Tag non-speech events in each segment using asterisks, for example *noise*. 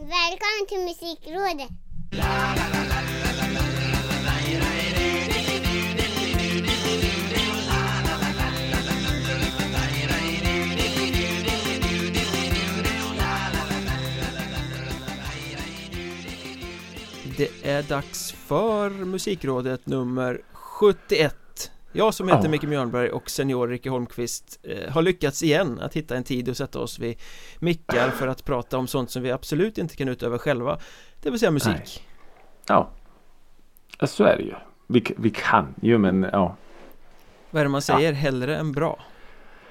Välkommen till Musikrådet! Det är dags för Musikrådet nummer 71 jag som heter Ja. Micke Mjörnberg och senior Ricky Holmqvist eh, har lyckats igen att hitta en tid och sätta oss vid mickar för att prata om sånt som vi absolut inte kan utöva själva Det vill säga musik Nej. Ja. ja, så är det ju. Vi, vi kan ju men ja. Vad är det man säger? Hellre än bra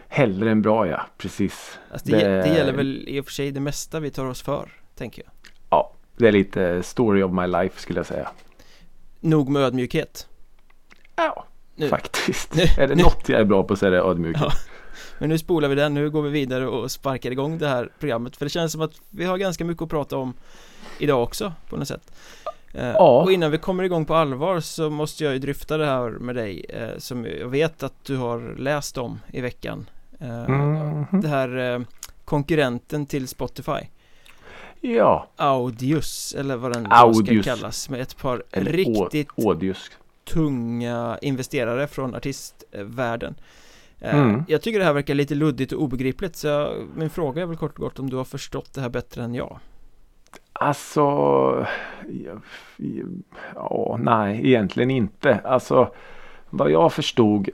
Hellre än bra ja, precis. alltså det, Det- det gäller väl i och för sig det mesta vi tar oss för, tänker jag Ja, det är lite story of my life skulle jag säga. Nog med ödmjukhet Ja, Nu. faktiskt. Nu. Är det Nu. något jag är bra på så är det ödmjukhet. Ja. Men nu spolar vi den, nu går vi vidare och sparkar igång det här programmet För det känns som att vi har ganska mycket att prata om idag också på något sätt Eh, Ja. Och innan vi kommer igång på allvar så måste jag ju dryfta det här med dig eh, Som jag vet att du har läst om i veckan Mhm. Det här konkurrenten till Spotify Ja, Audius eller vad den Audius. ska kallas med ett par eller riktigt Audius. Tunga investerare från artistvärlden Eh, Mm. Jag tycker det här verkar lite luddigt och obegripligt så jag, min fråga är väl kort och gott om du har förstått det här bättre än jag Alltså, ja, ja, nej, egentligen inte. Alltså, vad jag förstod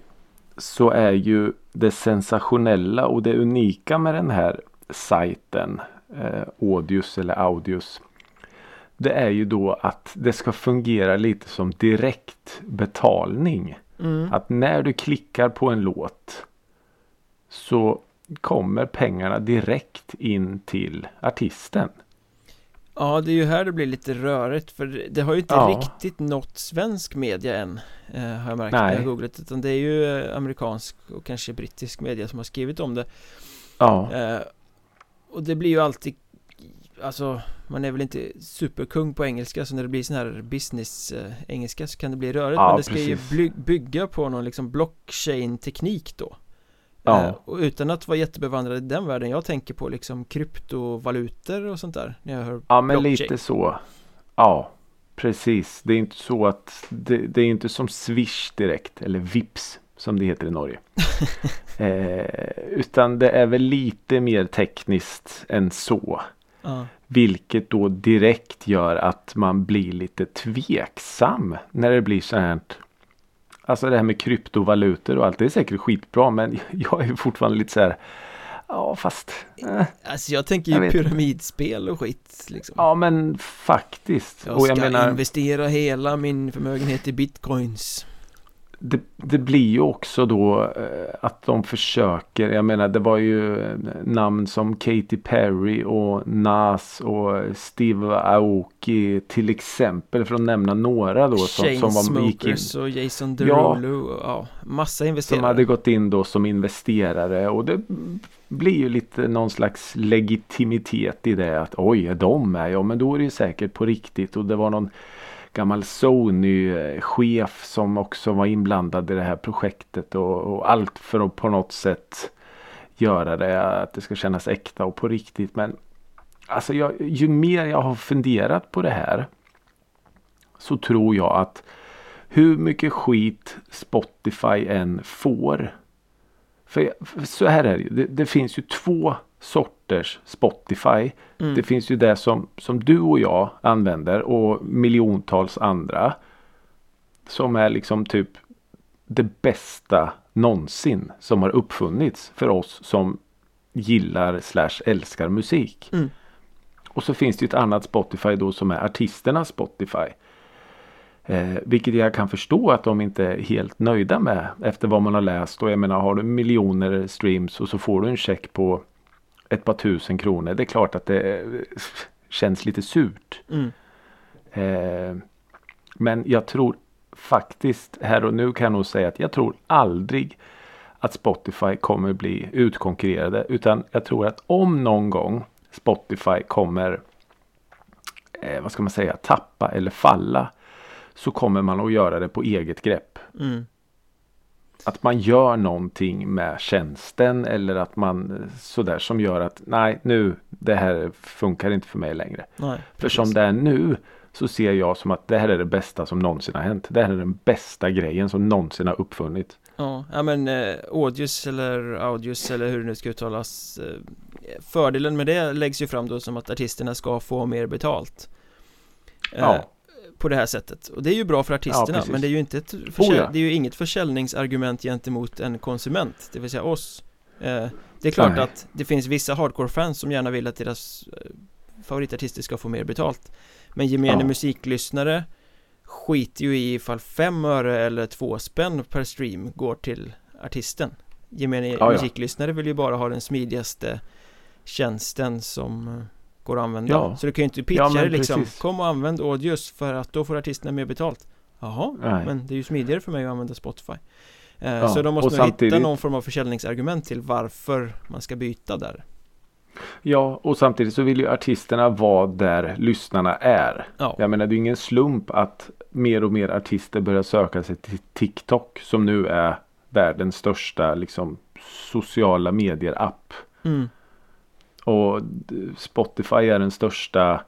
så är ju det sensationella och det unika med den här sajten eh, Audius eller Audius. Det är ju då att det ska fungera lite som direkt betalning. mm. Att när du klickar på en låt så kommer pengarna direkt in till artisten. Ja, det är ju här det blir lite rörigt för det har ju inte Ja. riktigt nått svensk media än eh, Har jag märkt när Nej. jag har googlat utan det är ju eh, amerikansk och kanske brittisk media som har skrivit om det Ja, eh, Och det blir ju alltid Alltså man är väl inte superkung på engelska så när det blir sån här business eh, engelska så kan det bli rörigt Ja, men det ska precis. ju bygga på någon liksom blockchain teknik då Ja. Eh, Och utan att vara jättebevandrad i den världen Jag tänker på liksom kryptovalutor och sånt där När jag hör Ja men blockchain. lite så. Ja precis. Det är inte så att det, det är inte som Swish direkt eller Vips som det heter i Norge. *laughs* eh, utan det är väl lite mer tekniskt än så. Ja. Vilket då direkt gör att man blir lite tveksam när det blir så här. Alltså det här med kryptovalutor och allt. Det är säkert skitbra men *laughs* jag är fortfarande lite så här. Ja fast. Eh, Alltså jag tänker ju Jag pyramidspel och skit liksom ja men faktiskt. Jag och ska jag menar. investera hela min förmögenhet i bitcoins det, det blir ju också då eh, att de försöker. Jag menar det var ju eh, namn som Katy Perry och Nas och Steve Aoki till exempel för att nämna några då som, som var, gick in. Och Jason Derulo och ja, massa investerare Som hade gått in då som investerare och det blir ju lite någon slags legitimitet i det att oj, är de med? Ja, men då är det ju säkert på riktigt och det var någon gammal Sony-chef som också var inblandad i det här projektet och, och allt för att på något sätt göra det att det ska kännas äkta och på riktigt. Men alltså jag, ju mer jag har funderat på det här så tror jag att hur mycket skit Spotify än får. För, för så här är det, ju. det Det finns ju två sorters Spotify. Mm. Det finns ju det som, som du och jag använder och miljontals andra. Som är liksom typ det bästa någonsin som har uppfunnits för oss som gillar slash älskar musik. Mm. Och så finns det ju ett annat Spotify då som är artisternas Spotify. Eh, vilket jag kan förstå att de inte är helt nöjda med efter vad man har läst. Och jag menar har du miljoner streams och så får du en check på ett par tusen kronor. Det är klart att det känns lite surt. Mm. Eh, men jag tror faktiskt här och nu kan jag nog säga att jag tror aldrig att Spotify kommer bli utkonkurrerade. Utan jag tror att om någon gång Spotify kommer eh, vad ska man säga tappa eller falla så kommer man att göra det på eget grepp. Mm. Att man gör någonting med tjänsten eller att man eh, sådär som gör att nej nu det här funkar inte för mig längre. Nej, För som det är nu så ser jag som att det här är det bästa som någonsin har hänt. Det här är den bästa grejen som någonsin har uppfunnits. Ja, ja men eh, Audius eller Audius eller hur det nu ska uttalas eh, Fördelen med det läggs ju fram då som att artisterna ska få mer betalt eh, Ja. På det här sättet Och det är ju bra för artisterna precis. men det är ju inte ett Oh, ja. Det är ju inget försäljningsargument gentemot en konsument Det vill säga oss eh, Det är klart Nej. att det finns vissa hardcore-fans som gärna vill att deras eh, favoritartister ska få mer betalt Men gemene Ja. musiklyssnare skiter ju i ifall fem öre eller två spänn per stream går till artisten Gemene Ja, ja. musiklyssnare vill ju bara ha den smidigaste tjänsten som eh, går att använda Ja. Så du kan ju inte pitcha Ja, det liksom precis. Kom och använd Audius för att då får artisterna mer betalt Jaha, Nej. men det är ju smidigare för mig att använda Spotify eh, Ja, Så de måste nog hitta samtidigt- någon form av försäljningsargument till varför man ska byta där Ja och samtidigt så vill ju artisterna vara där lyssnarna är. Ja, Jag menar det är ingen slump att mer och mer artister börjar söka sig till TikTok som nu är världens största liksom sociala medier-app. mm. Och Spotify är den största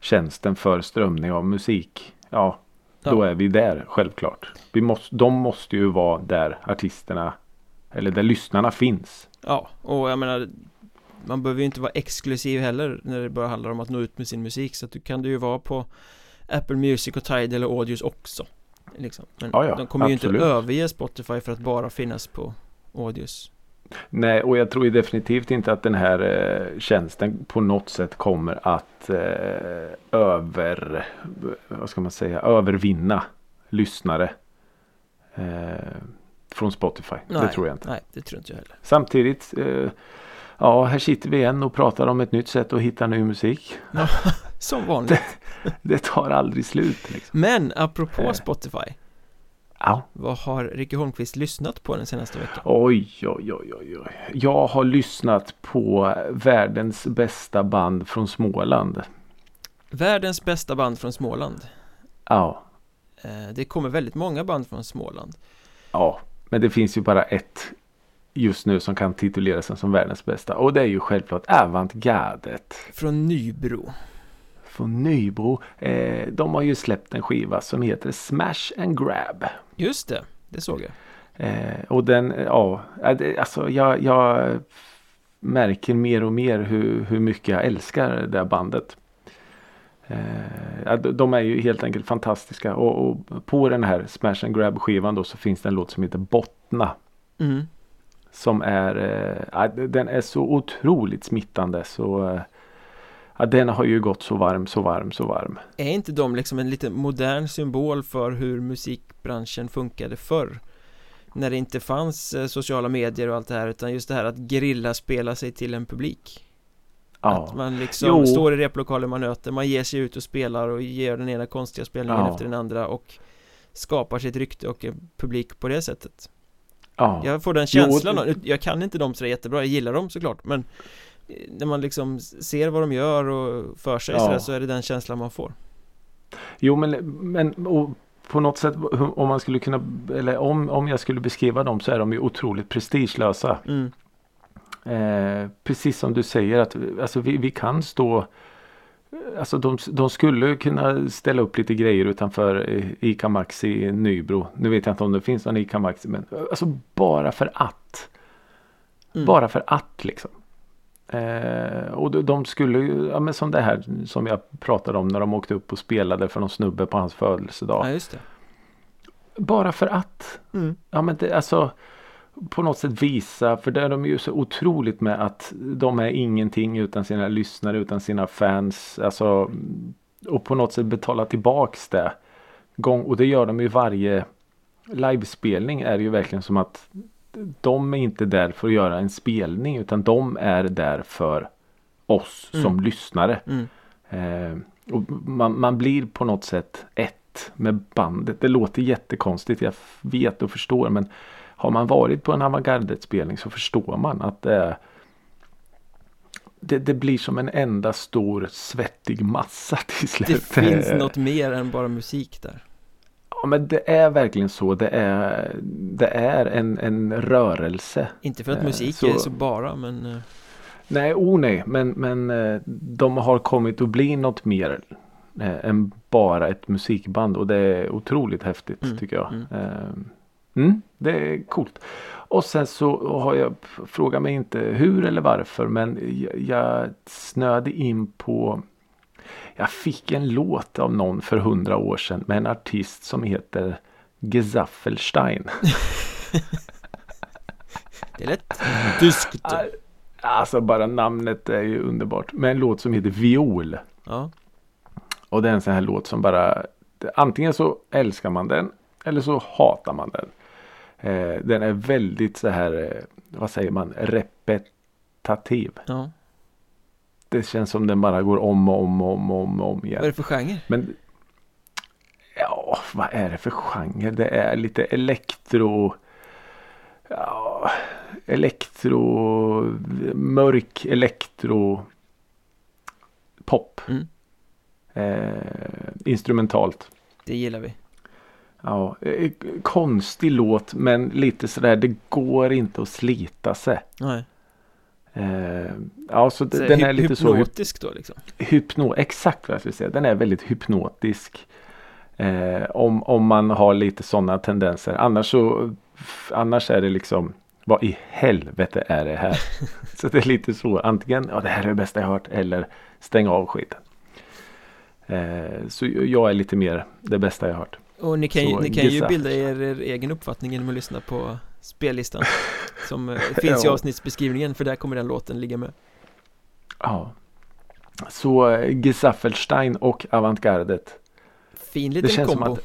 tjänsten för strömning av musik. Ja, då Ja. är vi där självklart. Vi måste, de måste ju vara där artisterna eller där lyssnarna finns. Ja, och jag menar Man behöver ju inte vara exklusiv heller när det bara handlar om att nå ut med sin musik Så att du kan det ju vara på Apple Music och Tidal och Audius också liksom. Men Ja, ja, de kommer ju absolut. inte överge Spotify för att bara finnas på Audius Nej, och jag tror definitivt inte att den här eh, tjänsten på något sätt kommer att eh, över, vad ska man säga, övervinna lyssnare eh, från Spotify. det tror jag inte. Nej, det tror inte jag heller Samtidigt, eh, ja, här sitter vi igen och pratar om ett nytt sätt att hitta ny musik. *laughs* Som vanligt *laughs* Det tar aldrig slut. Liksom. Men apropå Eh. Spotify Ja. Vad har Ricky Holmqvist lyssnat på den senaste veckan? Oj, oj, oj, oj. Jag har lyssnat på världens bästa band från Småland. Världens bästa band från Småland Ja, eh, Det kommer väldigt många band från Småland Ja, men det finns ju bara ett just nu som kan tituleras som världens bästa. Och det är ju självklart Avantgardet Från Nybro från Nybro. Eh, de har ju släppt en skiva som heter Smash and Grab. Just det, det såg jag Eh, och den, ja, ja, det- alltså jag, jag märker mer och mer hur, hur mycket jag älskar det här bandet. Eh, de- är ju helt enkelt fantastiska och, och på den här Smash and Grab skivan då så finns det en låt som heter Bottna. mm. Som är, eh, den är så otroligt smittande så eh, ja, den har ju gått så varm, så varm, så varm. Är inte de liksom en lite modern symbol för hur musikbranschen funkade förr? När det inte fanns eh, sociala medier och allt det här utan just det här att grilla spela sig till en publik Att Ja, man liksom Jo. står i replokalen man möter, man ger sig ut och spelar och ger den ena konstiga spelningen Ja. efter den andra och skapar sitt rykte och publik på det sättet ja. Jag får den Jo, känslan, det- jag kan inte dem så jättebra, jag gillar dem såklart men när man liksom ser vad de gör och för sig Ja. sådär så är det den känslan man får Jo men, men på något sätt om man skulle kunna eller om, om jag skulle beskriva dem så är de ju otroligt prestigelösa. mm. Eh, precis som du säger att alltså, vi, vi kan stå Alltså de, de skulle kunna ställa upp lite grejer utanför eh, ICA Maxi i Nybro. Nu vet jag inte om det finns någon ICA Maxi men alltså bara för att. Mm. Bara för att liksom. Eh, och de, skulle ju, ja men som det här som jag pratade om när de åkte upp och spelade för någon snubbe på hans födelsedag. Ja just det Bara för att. mm. Ja men det, alltså på något sätt visa, för där är de ju så otroligt med att de är ingenting utan sina lyssnare, utan sina fans. Alltså och på något sätt betala tillbaks det. Gång, och det gör de ju varje livespelning är ju verkligen som att de är inte där för att göra en spelning utan de är där för oss som Mm. lyssnare. Mm. Eh, och man, man blir på något sätt ett med bandet. Det låter jättekonstigt, jag vet och förstår men har man varit på en avantgarde-spelning så förstår man att det, är- det, det blir som en enda stor svettig massa till slut. Det finns Eh, *laughs* något mer än bara musik där Ja men det är verkligen så. Det är, det är en, en rörelse. Inte för att Eh, musik så- är så bara men eh, Nej, oh nej. Men, men eh, de har kommit att bli något mer än bara ett musikband. Och det är otroligt häftigt Mm, tycker jag. mm. Mm, det är coolt. Och sen så har jag, fråga mig inte hur eller varför. Men jag, jag snöade in på jag fick en låt av någon för hundra år sedan med en artist som heter Gesaffelstein. *laughs* det är lätt tyskt Alltså bara namnet är ju underbart. Med en låt som heter Viol. Ja, Och det är en sån här låt som bara Antingen så älskar man den Eller så hatar man den. Eh, den är väldigt så här eh, Vad säger man? Repetitiv. ja Det känns som den bara går om och om och om och om, och om igen. Vad är det för genre? Men Ja, vad är det för genre? Det är lite elektro Ja Elektro Mörk elektro Pop Mm. eh, Instrumentalt Det gillar vi Ja, eh, konstig låt men lite sådär det går inte att slita sig. Nej, Eh, ja, så, den är lite så hypnotisk då liksom hypno, exakt vad jag skulle säga. Den är väldigt hypnotisk. Eh, om, om man har lite sådana tendenser. Annars så annars är det liksom vad i helvete är det här? *laughs* så det är lite så. Antingen ja det här är det bästa jag hört eller stäng av skiten. Eh, så jag är lite mer det bästa jag hört. Och ni kan, Så ni kan ju bilda er, er egen uppfattning genom att lyssna på spellistan *laughs* Som eh, finns i avsnittsbeskrivningen för där kommer den låten ligga med Ja. Så eh, Gesaffelstein och Avantgardet. Fin liten känns som kombo att-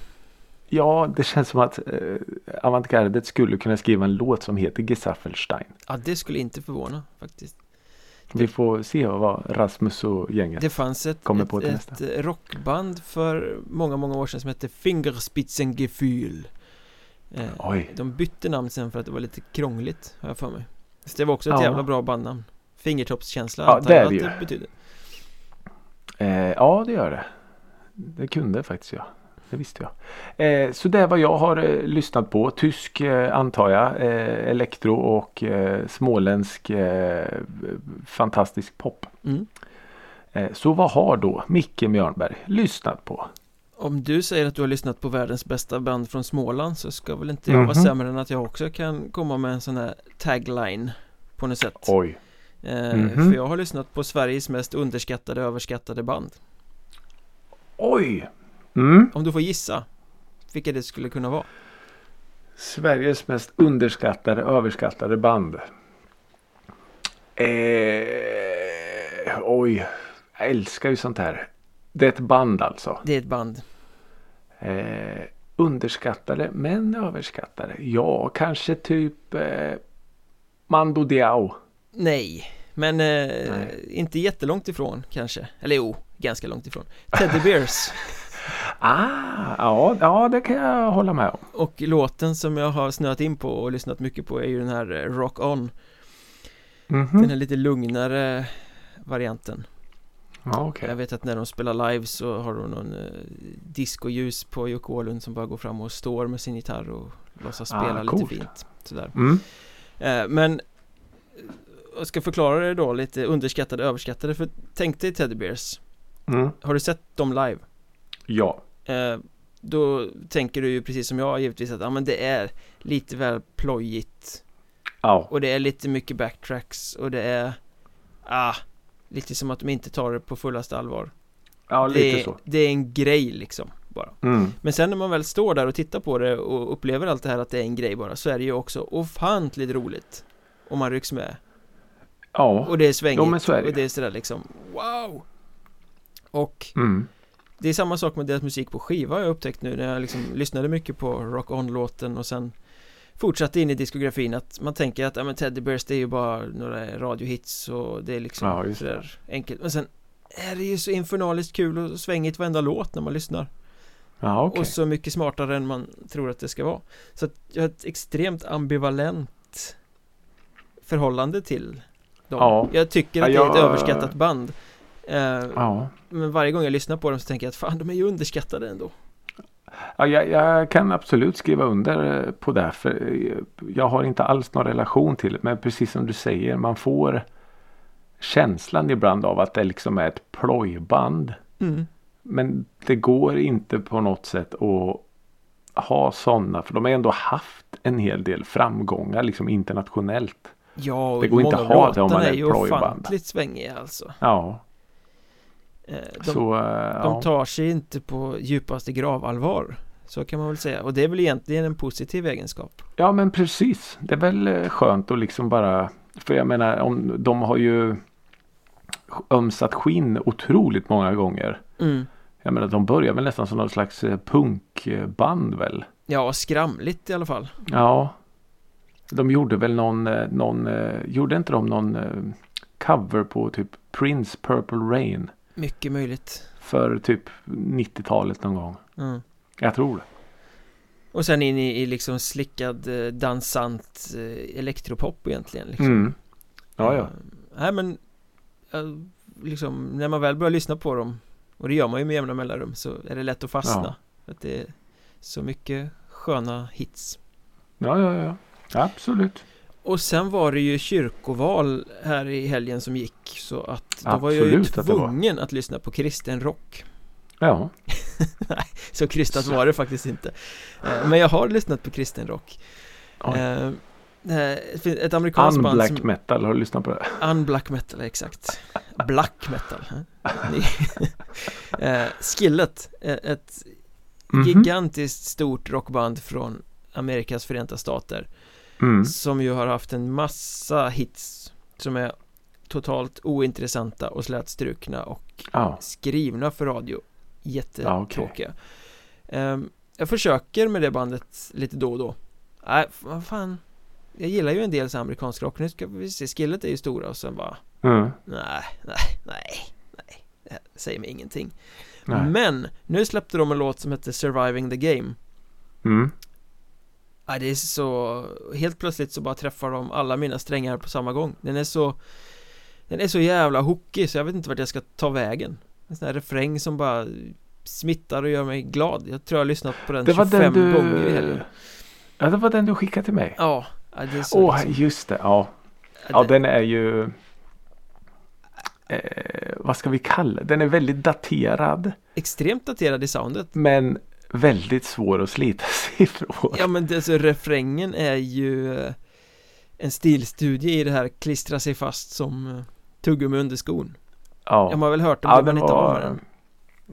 Ja, det känns som att eh, Avantgardet skulle kunna skriva en låt som heter Gesaffelstein. Ja, det skulle inte förvåna faktiskt Vi får se vad Rasmus och gänget. Det fanns ett, Kommer ett, på ett nästa. rockband för många, många år sedan som hette Fingerspitzengefühl eh. De bytte namn sen för att det var lite krångligt, har jag för mig Så det var också ett Ja. jävla bra bandnamn Fingertoppskänsla Ja, det är det ju. betyder Eh, ja, det gör det. Det kunde faktiskt jag. Det visste jag. Eh, så det är vad jag har eh, lyssnat på. Tysk eh, antar jag. Eh, elektro och eh, småländsk fantastisk pop. mm. Så vad har då Micke Mjörnberg lyssnat på? Om du säger att du har lyssnat på världens bästa band från Småland så ska väl inte jag vara Mhm. sämre än att jag också kan komma med en sån här tagline på något sätt Oj. eh, Mhm. För jag har lyssnat på Sveriges mest underskattade överskattade band Oj! Mm. Om du får gissa vilka det skulle kunna vara Sveriges mest underskattade, överskattade band. Eh, oj, jag älskar ju sånt här. Det är ett band alltså. Det är ett band Eh, underskattade men överskattade. Ja, kanske typ eh, Mando Diao. Nej, men eh, Nej. inte jättelångt ifrån kanske Eller jo, ganska långt ifrån Teddy Bears *laughs* Ah, ja, ja, det kan jag hålla med om. Och låten som jag har snöat in på och lyssnat mycket på är ju den här eh, Rock On Mhm. Den här lite lugnare varianten Ja, okej. Jag vet att när de spelar live så har de någon eh, discoljus på Jocke Åhlund som bara går fram och står med sin gitarr och låtsas Ah, spela lite coolt. fint sådär Mm. eh, Men eh, jag ska förklara det då lite underskattade överskattade för tänk dig Teddy Bears Mm. Har du sett dem live? Ja. Eh, då tänker du ju precis som jag givetvis att ja, men det är lite väl plojigt Ja. och det är lite mycket backtracks och det är ah, lite som att de inte tar det på fullaste allvar Ja, lite det, så. det är en grej liksom bara Mm. Men sen när man väl står där och tittar på det och upplever allt det här att det är en grej bara så är det ju också ofantligt roligt om man rycks med Ja. och det är svängigt så är det och det är sådär liksom wow och Mm. Det är samma sak med deras musik på skiva har jag upptäckt nu när jag liksom lyssnade mycket på Rock On-låten och sen fortsatte in i diskografin att man tänker att ja, men Teddy Bears det är ju bara några radiohits och det är liksom Ja, sådär enkelt. Men sen är det ju så infernaliskt kul och svängigt varenda låt när man lyssnar. Ja, okej. och så mycket smartare än man tror att det ska vara. Så att jag har ett extremt ambivalent förhållande till dem. Ja. Jag tycker att det är ett överskattat band. Eh, Ja. men varje gång jag lyssnar på dem så tänker jag att fan de är ju underskattade ändå Ja, jag, jag kan absolut skriva under på det. För jag har inte alls någon relation till det. Men precis som du säger. Man får känslan ibland av att det liksom är ett plojband. Mm. Men det går inte på något sätt att ha sådana. För de har ändå haft en hel del framgångar liksom internationellt. Ja, och Det går inte att ha det om man är är ju plojband. ofantligt svängiga alltså. Ja, Eh, De, så eh, de tar sig inte på djupaste gravallvar. Så kan man väl säga. Och det är väl egentligen en positiv egenskap. Ja men precis. Det är väl eh, skönt att liksom bara. För jag menar om de har ju ömsat skinn otroligt många gånger. Mm. Jag menar de börjar väl nästan som någon slags eh, punkband väl. Ja, skramligt i alla fall. Ja. De gjorde väl någon, eh, någon eh, gjorde inte de någon eh, cover på typ Prince Purple Rain. Mycket möjligt. För typ 90-talet någon gång. Mm. Jag tror det. Och sen in i, i liksom slickad eh, dansant eh, elektropop egentligen. Liksom. Mm. Ja ja. Eh, Nej men eh, liksom när man väl börjar lyssna på dem och det gör man ju med jämna mellanrum så är det lätt att fastna. Ja. Att det är så mycket sköna hits. Ja ja ja. Absolut. Och sen var det ju kyrkoval här i helgen som gick så att då var jag ju Absolut att tvungen att lyssna på kristen rock. Ja. *laughs* Så krystat Så. var det faktiskt inte. Eh, Men jag har lyssnat på kristen rock. Eh, Ett amerikanskt band Unblack som metal. Har du lyssnat på det? Unblack metal, exakt Black metal eh. *laughs* Skillet, ett Mhm. gigantiskt stort rockband från Amerikas förenta stater Mm. Som ju har haft en massa hits Som är totalt ointressanta och slätstrukna och Ja. skrivna för radio Jättetråkiga Ja, Ehm, Jag försöker med det bandet lite då och då Nej, vad fan Jag gillar ju en del så amerikansk rock Nu ska vi se, skillet är ju stora och sen bara Mm. Nej, nej, nej, nej Det här säger mig ingenting Nej. Men, nu släppte de en låt som heter Surviving the Game Mm. Ja, det är så Helt plötsligt så bara träffar de alla mina strängar på samma gång Den är så Den är så jävla hookig så jag vet inte vart jag ska ta vägen En sån här refräng som bara Smittar och gör mig glad Jag tror jag har lyssnat på den Det var 25 den du... gånger i helgen Ja, det var den du skickade till mig. Ja, ja, det är så Åh, liksom, just det. Ja. ja, den är ju... Eh, vad ska vi kalla Den är väldigt daterad. Extremt daterad i soundet Men väldigt svår att slita *laughs* ifrån. Ja men alltså, refrängen är ju eh, En stilstudie i det här klistra sig fast som eh, tuggummi under skon Ja, Jag har väl hört om ja det men inte med den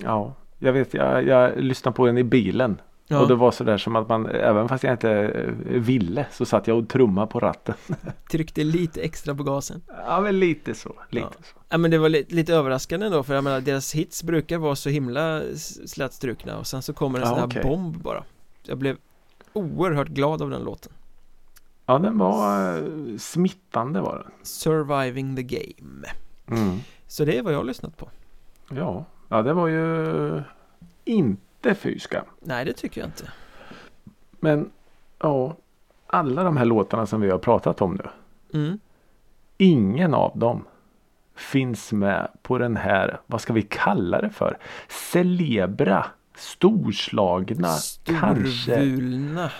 Ja, jag vet. Jag, jag lyssnade på den i bilen. ja. Och det var sådär som att man, även fast jag inte eh, ville, så satt jag och trummade på ratten. *laughs* Tryckte lite extra på gasen Ja, men lite så. Lite Ja. så. Ja men det var li lite överraskande då för jag menar deras hits brukar vara så himla slätstrukna och sen så kommer en Ja, sån här okej. bomb bara Jag blev oerhört glad av den låten Ja, den var eh, smittande var den. Surviving the game Mm. Så det är vad jag har lyssnat på Ja, ja det var ju inte fy skam. Nej det tycker jag inte Men ja, alla de här låtarna som vi har pratat om nu. mm. Ingen av dem finns med på den här, vad ska vi kalla det för? Celebra, storslagna, kanske, Storvulna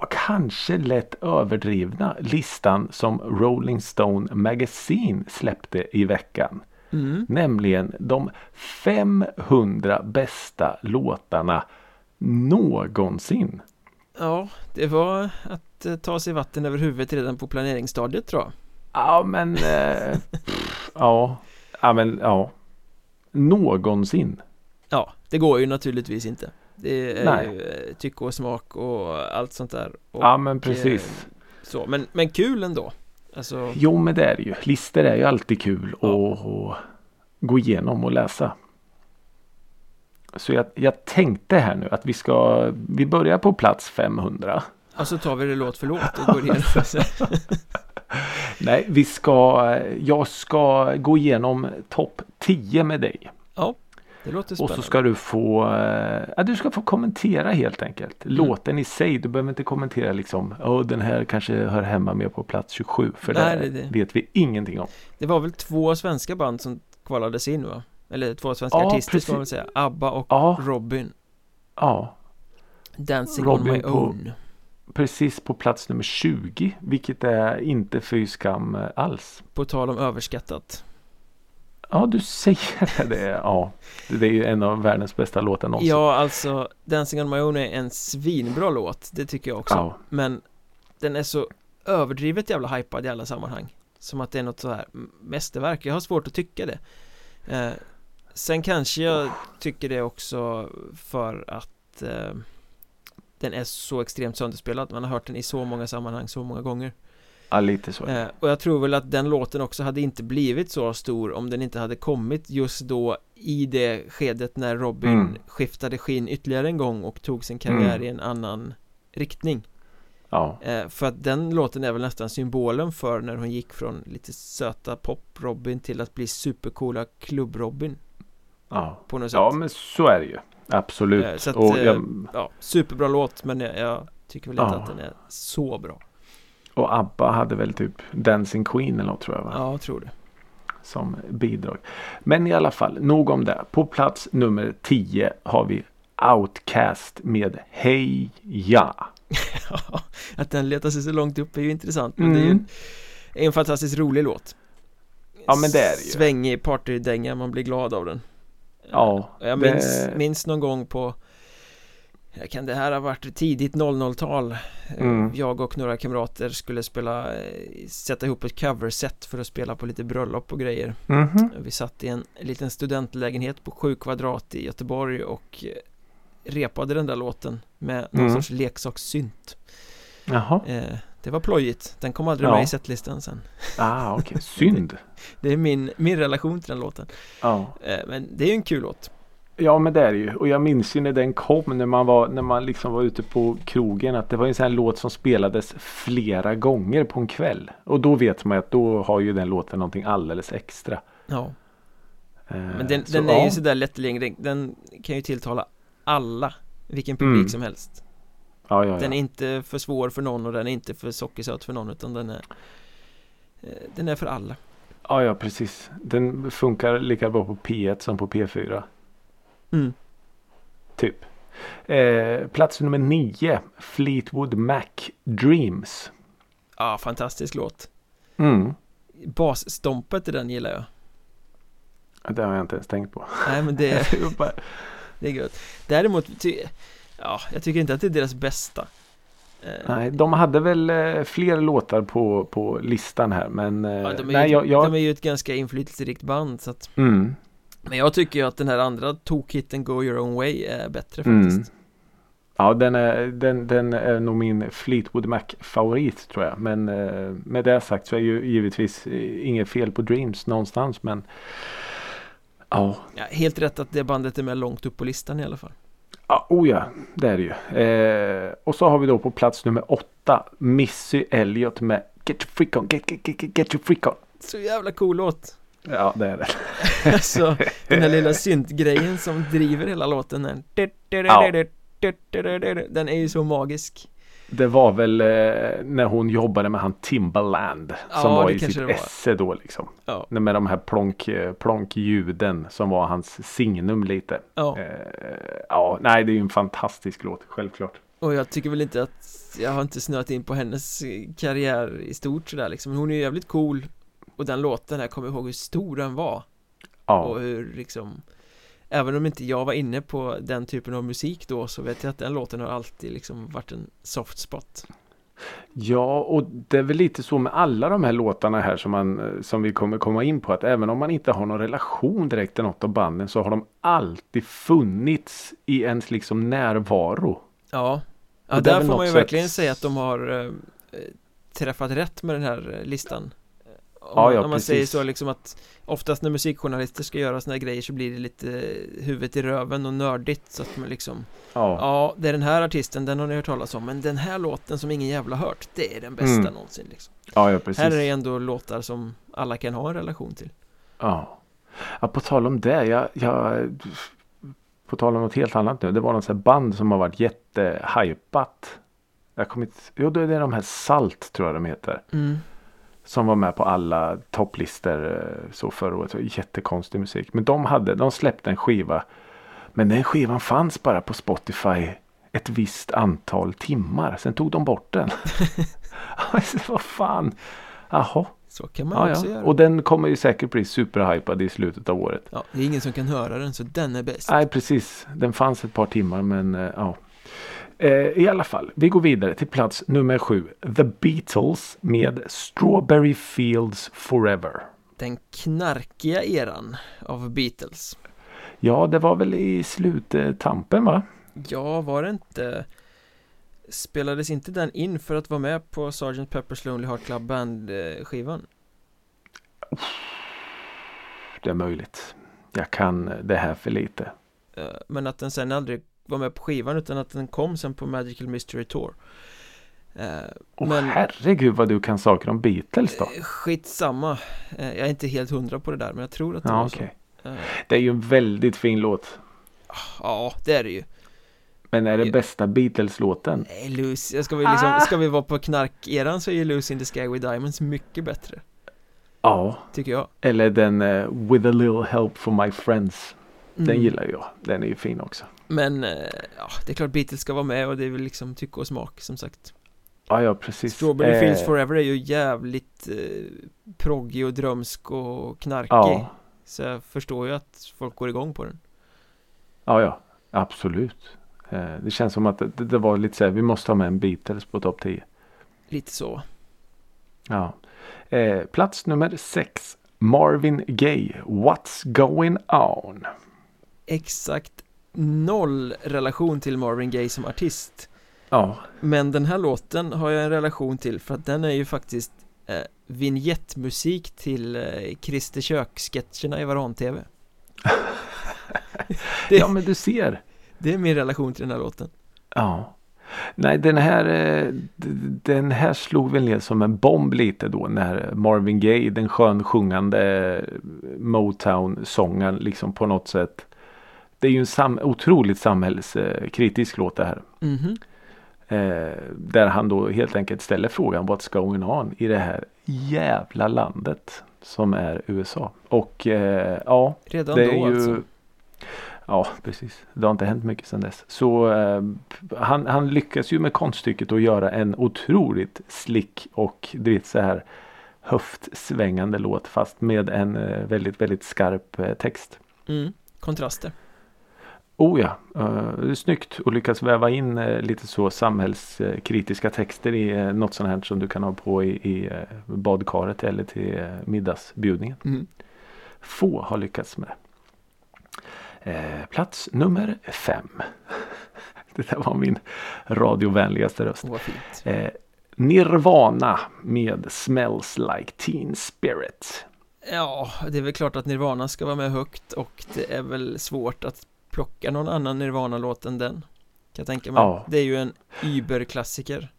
ja, kanske lätt överdrivna listan som Rolling Stone Magazine släppte i veckan. mm. Nämligen de 500 bästa låtarna någonsin. Ja, det var att eh, ta sig vatten över huvudet redan på planeringsstadiet tror jag Ja men eh, *laughs* pff, ja, ja men ja. Någonsin. Det går ju naturligtvis inte Det är Nej. ju eh, tycke och smak och allt sånt där och, Ja men precis. eh, Så, men, men kul ändå Alltså, Jo men det är det ju. Listor är ju alltid kul Ja. att att gå igenom och läsa. Så jag, jag tänkte här nu att vi ska, vi börjar på plats 500. och så tar vi det låt för låt och går igenom *laughs* Nej, vi ska, jag ska gå igenom topp 10 med dig. Ja, det låter Och spännande så ska du få, eh, ja, du ska få kommentera helt enkelt. Mm. Låten i sig, du behöver inte kommentera liksom, oh, den här kanske hör hemma mer på plats 27. För Nej, det, det- vet vi ingenting om. Det var väl två svenska band som kvalades in va? Eller två svenska Ja, artister ska precis. man väl säga ABBA och Ja. Robin Ja, Dancing on Robin my på- own. Precis på plats nummer 20. Vilket är inte fy skam eh, alls. På tal om överskattat. Ja, du säger det. Ja, det är ju en av världens bästa låtar någonsin. Ja, alltså Dancing on my own är en svinbra låt. Det tycker jag också. Ja. Men den är så överdrivet jävla hypad i alla sammanhang. Som att det är något så här mästerverk. Jag har svårt att tycka det. Eh, sen kanske jag tycker det också för att eh, den är så extremt sönderspelad. Man har hört den i så många sammanhang så många gånger. Ja, lite så. Eh, och jag tror väl att den låten också hade inte blivit så stor om den inte hade kommit just då i det skedet när Robin Mm. skiftade skinn ytterligare en gång och tog sin karriär Mm. i en annan riktning. Ja, Eh, för att den låten är väl nästan symbolen för när hon gick från lite söta pop-Robin till att bli supercoola klubb-Robin ja. på något sätt. ja, men så är det ju. Absolut. Eh, så att, och, jag, Ja, superbra låt men jag, jag tycker väl inte Ja. att den är så bra. Och ABBA hade väl typ Dancing Queen eller något tror jag va? Ja, jag tror det. Som bidrag. Men i alla fall, nog om det. På plats nummer 10 har vi Outcast med Hej *laughs* Ja. att den letar sig så långt upp är ju intressant men det är ju Mm. en, en fantastiskt rolig låt Ja, men det är det ju. Svängig partydänga, man blir glad av den Ja, Jag det- minns, minns någon gång på Kan det här ha varit tidigt 00-tal? Eh, Mm. Jag och några kamrater skulle spela eh, Sätta ihop ett coverset för att spela på lite bröllop och grejer Mhm. Vi satt i en liten studentlägenhet på sju kvadrat i Göteborg och eh, repade den där låten med någon Mm. sorts leksakssynt Jaha. eh, Det var plojigt, den kom aldrig Ja. med i setlistan sen Ah, okej. Synd. *laughs* Det är min, min relation till den låten Ja. eh, Men det är ju en kul låt Ja men det är det ju. Och jag minns ju när den kom när man var, när man liksom var ute på krogen att det var en sån här låt som spelades flera gånger på en kväll. Och då vet man att då har ju den låten någonting alldeles extra. Ja, Eh, men den, så, den är ja. ju sådär lättillgänglig Den kan ju tilltala alla Vilken publik Mm. som helst Ja, ja, Den är inte för svår för någon och den är inte för sockersöt för någon utan den är eh, Den är för alla ja, ja precis. Den funkar lika bra på P1 som på P4. Mm. Typ. Eh, plats nummer nio. Fleetwood Mac Dreams. Ja, fantastisk låt Mm. Basstompet i den gillar jag Det har jag inte ens tänkt på. Nej men det är, *laughs* det är gött Däremot, ty, ja, jag tycker inte att det är deras bästa Eh, Nej, de hade väl eh, fler låtar på, på listan här men eh, ja, de, är nej, ju, jag, jag, de är ju ett ganska inflytelserikt band så att mm, Men jag tycker ju att den här andra tokhitten Go Your Own Way är bättre Mm. faktiskt ja den är, den, den är nog min Fleetwood Mac favorit tror jag men eh, med det sagt så är ju givetvis eh, inget fel på Dreams någonstans men ja, ja, Helt rätt att det bandet är med långt upp på listan i alla fall ja oh ja, det är det ju. Eh, och så har vi då på plats nummer åtta Missy Elliott med Get your freak on, get, get, get, get your freak on. Så jävla cool låt Ja, det är det. *laughs* Alltså den här lilla *laughs* syntgrejen som driver hela låten den Den är ju så magisk Det var väl eh, när hon jobbade med han Timbaland som Ja, var det i sitt var. esse då liksom. Ja, Med de här plonk, eh, plonkljuden som var hans signum lite. ja. Eh, ja, nej det är ju en fantastisk låt, självklart. Och jag tycker väl inte att Jag har inte snöat in på hennes karriär i stort sådär liksom Hon är ju jävligt cool Och den låten, jag kommer ihåg hur stor den var Ja, Och hur liksom Även om inte jag var inne på den typen av musik då så vet jag att den låten har alltid liksom varit en soft spot ja, och det är väl lite så med alla de här låtarna här som, man, eh, som vi kommer komma in på. Att även om man inte har någon relation direkt till något av banden så har de alltid funnits i ens liksom närvaro. Ja, ja där får man ju sätt- verkligen säga att de har eh, träffat rätt med den här eh, listan om, Ja, ja, om man säger så liksom att Oftast när musikjournalister ska göra såna här grejer så blir det lite huvudet i röven och nördigt så att man liksom Ja, Ja, det är den här artisten, den har ni hört talas om Men den här låten som ingen jävla hört Det är den bästa Mm. någonsin liksom ja, ja precis. Här är det ändå låtar som alla kan ha en relation till Ja. ja, på tal om det. Jag, jag, på tal om något helt annat nu. Det var något sånt band som har varit jättehypat. Jag kommer inte, jo det är de här Salt tror jag de heter. mm. Som var med på alla topplistor eh, så förra året. Jättekonstig musik. Men de hade, de släppte en skiva. Men den skivan fanns bara på Spotify ett visst antal timmar. Sen tog de bort den. *laughs* alltså, vad fan. Jaha. Så kan man Ja, också ja. göra Och den kommer ju säkert bli superhypad i slutet av året. ja, Det är ingen som kan höra den så den är bäst Nej, precis. Den fanns ett par timmar men eh, ja. Eh, I alla fall, vi går vidare till plats nummer sju. The Beatles med Strawberry Fields Forever. Den knarkiga eran av Beatles Ja, det var väl i sluttampen va? Ja, var det inte Spelades inte den in för att vara med på Sgt. Pepper's Lonely Heart Club Band eh, skivan? Det är möjligt. Jag kan det här för lite. Eh, Men att den sen aldrig var med på skivan utan att den kom sen på Magical Mystery Tour Eh, Åh Men herregud vad du kan saker om Beatles då. eh, skitsamma Eh, Jag är inte helt hundra på det där men jag tror att det Ja, var okej. så Eh, Det är ju en väldigt fin låt. Ja, det är det ju Men är det Ja. bästa Beatles-låten? Nej, Lucy, ska vi liksom, ska vi vara på knark-eran så är ju Lucy in the Sky with Diamonds mycket bättre Ja, Tycker jag eller den eh, With a little help from my friends. Den Mm. gillar jag. Den är ju fin också. Men, eh, ja, det är klart Beatles ska vara med och det är väl liksom tycke och smak som sagt Ja, ja precis. Strawberry Eh, Fields Forever är ju jävligt eh, proggig och drömsk och knarkig Ja, Så jag förstår ju att folk går igång på den ja, ja. Absolut. Eh, det känns som att det, det var lite så här, vi måste ha med en Beatles på topp 10. Lite så Ja. Eh, plats nummer sex. Marvin Gaye, What's going on? Exakt noll relation till Marvin Gaye som artist Ja, Men den här låten har jag en relation till för att den är ju faktiskt eh, vignettmusik till eh, Christer Kök-sketcherna i Varan-TV *laughs* Det- ja men du ser. Det är min relation till den här låten Ja. Nej, den här, eh, den här slog väl ner som en bomb lite då när Marvin Gaye, den skönsjungande Motown-sångaren, liksom på något sätt. Det är ju en sam otroligt samhällskritisk låt det här. Mhm Eh, där han då helt enkelt ställer frågan What's going on i det här jävla landet som är USA. Och eh, ja, Redan det då är ju alltså Ja, precis. Det har inte hänt mycket sedan dess. Så eh, han, han lyckas ju med konststycket att göra en otroligt slick och du vet så här höftsvängande låt fast med en eh, väldigt, väldigt skarp eh, text. mm. Kontraster Oh ja, eh, det är snyggt att lyckas väva in eh, lite så samhällskritiska texter i eh, något sånt här som du kan ha på i, i badkaret eller till middagsbjudningen. mm. Få har lyckats med. Eh, plats nummer fem. *laughs* Det där var min radiovänligaste röst. Fint Eh, Nirvana med Smells Like Teen Spirit. Ja, det är väl klart att Nirvana ska vara med högt och det är väl svårt att plocka någon annan Nirvana-låt än den Kan jag tänka mig Ja. Det är ju en Uber-klassiker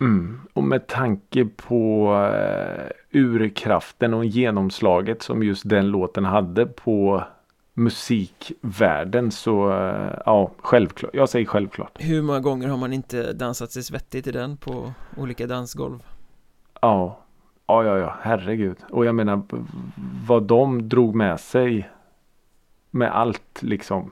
Mm. Och med tanke på eh, urkraften och genomslaget som just den låten hade på musikvärlden så eh, ja, självklart. Jag säger självklart. Hur många gånger har man inte dansat sig svettig till den på olika dansgolv? Ja, ja, ja, ja, herregud. Och jag menar vad de drog med sig med allt liksom.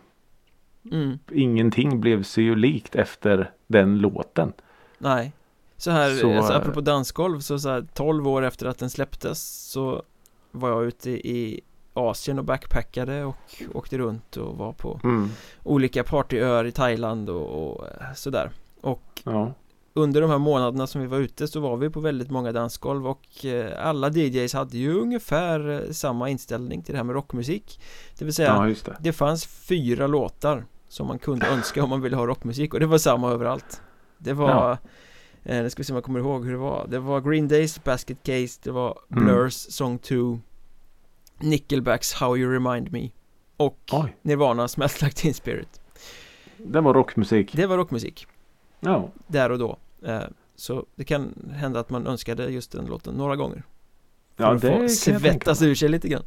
Mm, Ingenting blev sig ju likt efter den låten. nej Så här, Så, alltså, apropå dansgolv, så, så här, 12 år efter att den släpptes så var jag ute i Asien och backpackade och åkte runt och var på Mm. olika partyöar i Thailand och, och eh, sådär Och Ja. under de här månaderna som vi var ute så var vi på väldigt många dansgolv och eh, alla DJs hade ju ungefär eh, samma inställning till det här med rockmusik Det vill säga, ja, det. det fanns fyra låtar som man kunde önska om man ville ha rockmusik och det var samma överallt. Det var, Ja. eh, nu ska vi se om jag kommer ihåg hur det var. Det var Green Days Basket Case, det var Mm. Blurs Song 2 Nickelbacks How You Remind Me och Oj, Nirvana Smells Like Teen Spirit. Det var rockmusik. Det var rockmusik. Ja, där och då. Eh, Så det kan hända att man önskade just den låten några gånger. För ja att det få svettas ur sig lite grann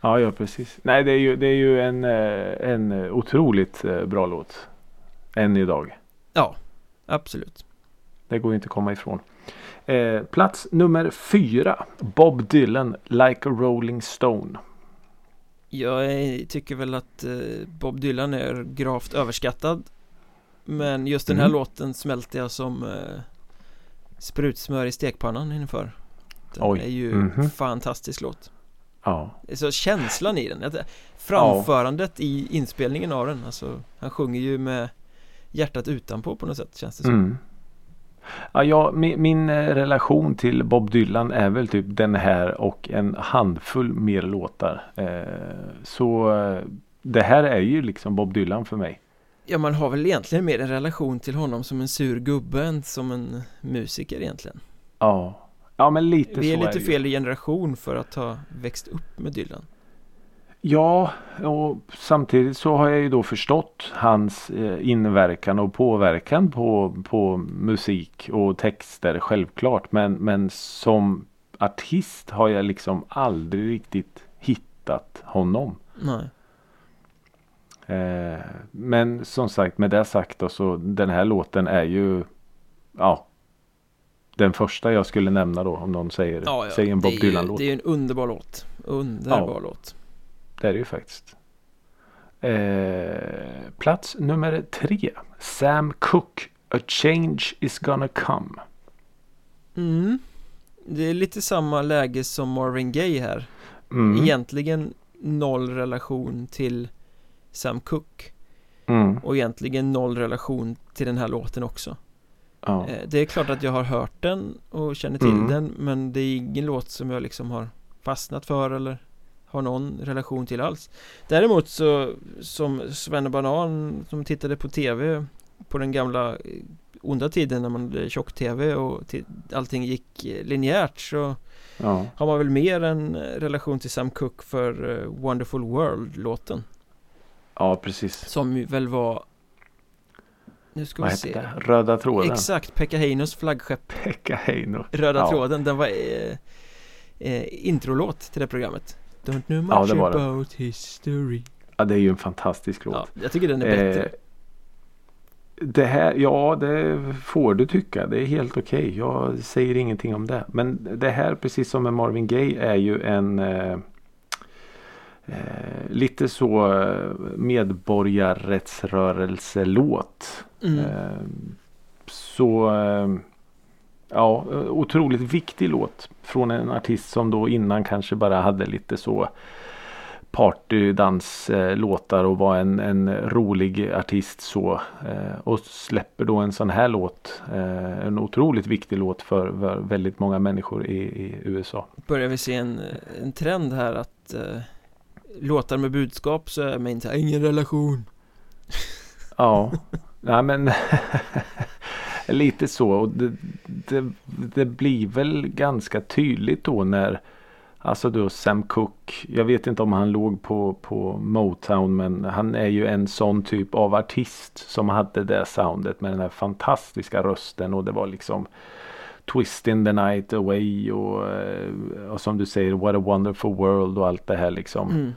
Ja, ja, precis. Nej, det är ju, det är ju en, eh, en otroligt eh, bra låt. Än idag. Ja, absolut Det går ju inte att komma ifrån. Eh, plats nummer fyra. Bob Dylan, Like a Rolling Stone. Jag tycker väl att eh, Bob Dylan är gravt överskattad Men just den här Mm. låten smälter jag som eh, sprutsmör i stekpannan inför Den Oj. är ju Mhm. fantastisk låt Ja. Så känslan i den, framförandet i inspelningen av den Alltså han sjunger ju med hjärtat utanpå på något sätt känns det som Mm. Ja, jag, min, min eh, relation till Bob Dylan är väl typ den här och en handfull mer låtar. Eh, så eh, det här är ju liksom Bob Dylan för mig. Ja man har väl egentligen mer en relation till honom som en sur gubbe än som en musiker egentligen Ja, ja men lite Vi är så lite ju. fel generation för att ha växt upp med Dylan Ja, och samtidigt så har jag ju då förstått hans eh, inverkan och påverkan på, på musik och texter självklart. Men, men som artist har jag liksom aldrig riktigt hittat honom. Nej Eh, men som sagt med det sagt då, så den här låten är ju ja den första jag skulle nämna då om någon säger, Ja, ja. säger en Bob Dylan-låt. Det är ju en underbar låt Underbar Ja. låt Det är det ju faktiskt. Eh, plats nummer tre. Sam Cooke. A change is gonna come. mm. Det är lite samma läge som Marvin Gaye här Mm. Egentligen noll relation till Sam Cooke Mm. Och egentligen noll relation till den här låten också Ja. Eh, Det är klart att jag har hört den och känner till Mm. den Men det är ingen låt som jag liksom har fastnat för eller har någon relation till alls Däremot så som Svenne Banan som tittade på tv på den gamla eh, onda tiden när man hade tjock-tv och ti- allting gick eh, linjärt så ja. har man väl mer en relation till Sam Cooke för Wonderful World-låten ja, precis. som väl var Nu ska Vad vi se det? Röda tråden. Exakt, Pekka Heinos flaggskepp Pekka Heino. Röda Ja. tråden, den var eh, eh, introlåt till det programmet Don't know much Ja, det var det. about history Ja, det är ju en fantastisk låt. Ja, jag tycker den är bättre Eh, det här, ja det får du tycka. Det är helt okej. Jag säger ingenting om det. Men det här precis som med Marvin Gaye är ju en eh, eh, lite så eh, medborgarrättsrörelselåt. mm. Eh, så eh, ja, otroligt viktig låt från en artist som då innan kanske bara hade lite så partydanslåtar och var en, en rolig artist så. Eh, och släpper då en sån här låt. Eh, en otroligt viktig låt för, väldigt många människor i, i USA. Börjar vi se en, en trend här att eh, Låtar med budskap så är man inte ingen relation Ja, nej men *laughs* lite så. Och det, det, det blir väl ganska tydligt då när Alltså då Sam Cooke. Jag vet inte om han låg på, på Motown men han är ju en sån typ av artist som hade det soundet med den här fantastiska rösten och det var liksom Twist in the night away och, eh, och som du säger What a wonderful world och allt det här liksom mm.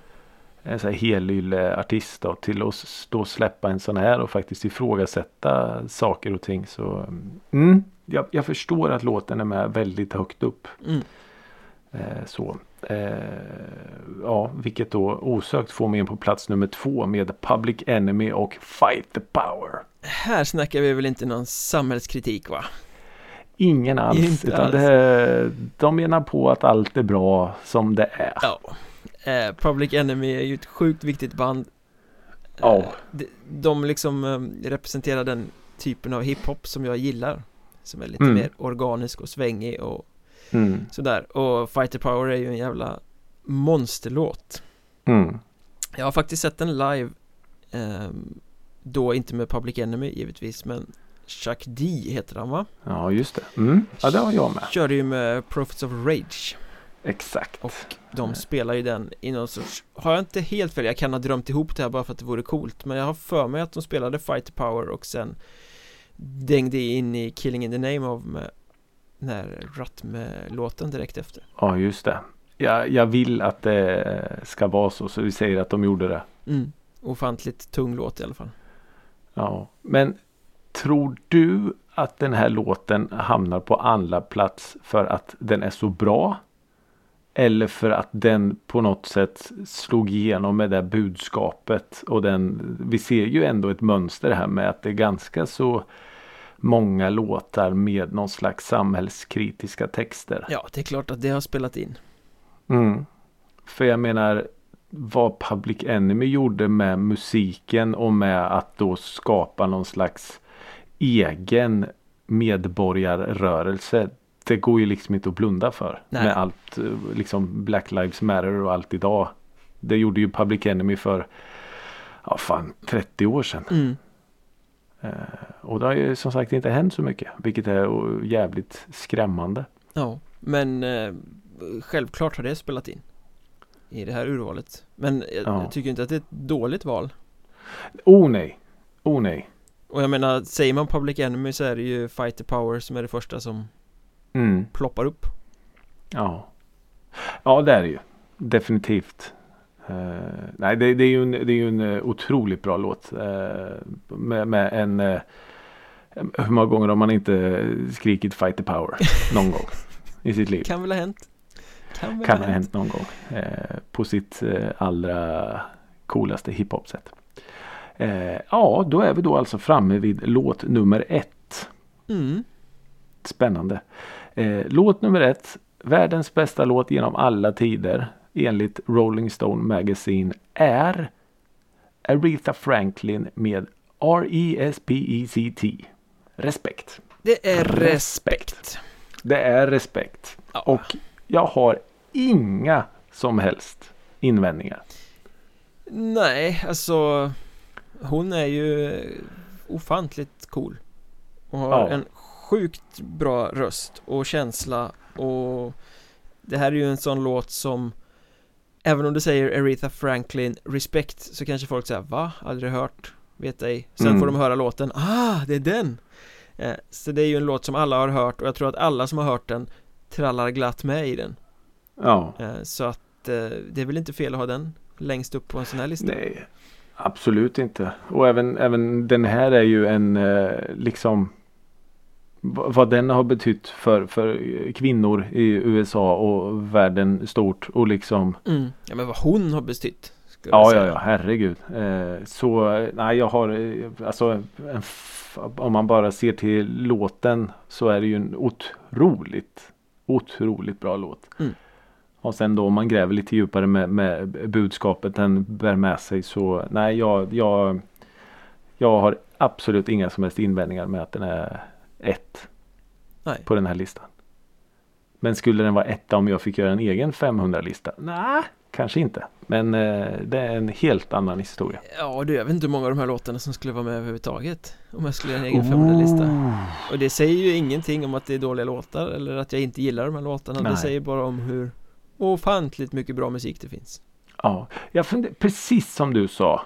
en sån här helylle artist då, till att stå släppa en sån här och faktiskt ifrågasätta saker och ting så mm, jag, jag förstår att låten är med väldigt högt upp. Mm. Eh, så. Eh, ja, vilket då osökt får mig in på plats nummer två med Public Enemy och Fight the Power. Här snackar vi väl inte någon samhällskritik va? Ingen alls. Inte utan alls. Det, de menar på att allt är bra som det är. Ja eh, Public Enemy är ju ett sjukt viktigt band Ja. Eh, de, de liksom eh, representerar den typen av hiphop som jag gillar Som är lite Mm. mer organisk och svängig och Mm, sådär Och Fighter Power är ju en jävla monsterlåt mm, Jag har faktiskt sett den live ehm, Då inte med Public Enemy givetvis men Chuck D heter han va? ja, just det. Mm, ja, det har jag med. Körde ju med Prophets of Rage Exakt. Och de spelar ju den i någon sorts Har jag inte helt fel, jag kan ha drömt ihop det här bara för att det vore coolt Men jag har för mig att de spelade Fighter Power och sen Dängde in i Killing in the Name of med Den här Ratme-låten direkt efter Ja, just det. Jag, jag vill att det ska vara så, så vi säger att de gjorde det. mm. Ofantligt tung låt i alla fall Ja, men tror du att den här låten hamnar på andra plats för att den är så bra? Eller för att den på något sätt slog igenom med det budskapet. Och den, vi ser ju ändå ett mönster här med att det är ganska så många låtar med någon slags samhällskritiska texter. Ja, det är klart att det har spelat in. Mm. För jag menar vad Public Enemy gjorde med musiken och med att då skapa någon slags egen medborgarrörelse. Det går ju liksom inte att blunda för. Nej. Med allt eh, liksom Black Lives Matter och allt idag. Det gjorde ju Public Enemy för ja fan 30 år sedan. Mm. Eh, och det har ju som sagt inte hänt så mycket. Vilket är jävligt skrämmande. Ja, men eh, självklart har det spelat in i det här urvalet. Men jag, Ja. jag tycker inte att det är ett dåligt val. Oh nej. Oh nej. Och jag menar, säger man Public Enemy så är det ju Fighter Power som är det första som Mm. ploppar upp. Ja. Ja det är det ju. Definitivt. Eh, nej det, det är ju en, det är ju en eh, otroligt bra låt. eh, med, med en eh, Hur många gånger har man inte skrikit fight the power *laughs* någon gång i sitt liv? Kan väl ha hänt. Kan väl Kan ha ha hänt någon gång. På sitt allra coolaste hiphop sätt. Eh, ja då är vi då alltså framme vid låt nummer ett. Mm. Spännande. Eh, låt nummer ett. Världens bästa låt genom alla tider enligt Rolling Stone Magazine är Aretha Franklin med R-E-S-P-E-C-T. Respekt. Det är respekt. Det är respekt. Ja. Och jag har inga som helst invändningar. Nej, alltså Hon är ju ofantligt cool Och har Ja. en sjukt bra röst och känsla och Det här är ju en sån låt som Även om du säger Aretha Franklin Respect så kanske folk säger Va? Aldrig hört? Vet ej Sen Mm. får de höra låten Ah, det är den! Eh, Så det är ju en låt som alla har hört och jag tror att alla som har hört den Trallar glatt med i den Ja, Eh, Så att eh, det är väl inte fel att ha den längst upp på en sån här lista nej. Absolut inte. Och även, även den här är ju en eh, liksom vad den har betytt för, för kvinnor i USA och världen stort och liksom mm. Ja men vad hon har betytt Ja, ja, ja, herregud. Eh, så nej, jag har eh, alltså om man bara ser till låten så är det ju en otroligt, otroligt bra låt. Mm. Och sen då om man gräver lite djupare med, med budskapet den bär med sig så nej, jag, jag, jag har absolut inga som helst invändningar med att den är ett Nej. på den här listan. Men skulle den vara etta om jag fick göra en egen 500-lista? Nej, kanske inte. Men eh, det är en helt annan historia. Ja du, jag vet inte hur många av de här låtarna som skulle vara med överhuvudtaget Om jag skulle göra en egen 500-lista Och det säger ju ingenting om att det är dåliga låtar eller att jag inte gillar de här låtarna Det Nej. säger bara om hur ofantligt mycket bra musik det finns Ja, jag funder, precis som du sa.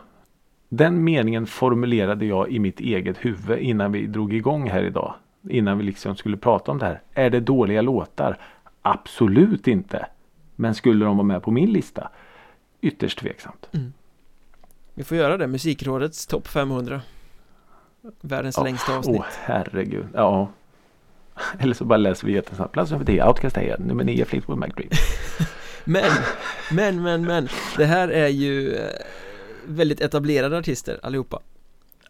Den meningen formulerade jag i mitt eget huvud innan vi drog igång här idag. Innan vi liksom skulle prata om det här. Är det dåliga låtar? Absolut inte. Men skulle de vara med på min lista? Ytterst tveksamt. Vi får göra det, Musikrådets topp 500 Världens Ja. längsta avsnitt Åh herregud. Ja. *laughs* Eller så bara läser vi jättesnabbt. Plats nummer 10, Outcast Head. Nummer 9, Fleetwood Mac Dream. *laughs* Men, men, men, men Det här är ju eh, väldigt etablerade artister allihopa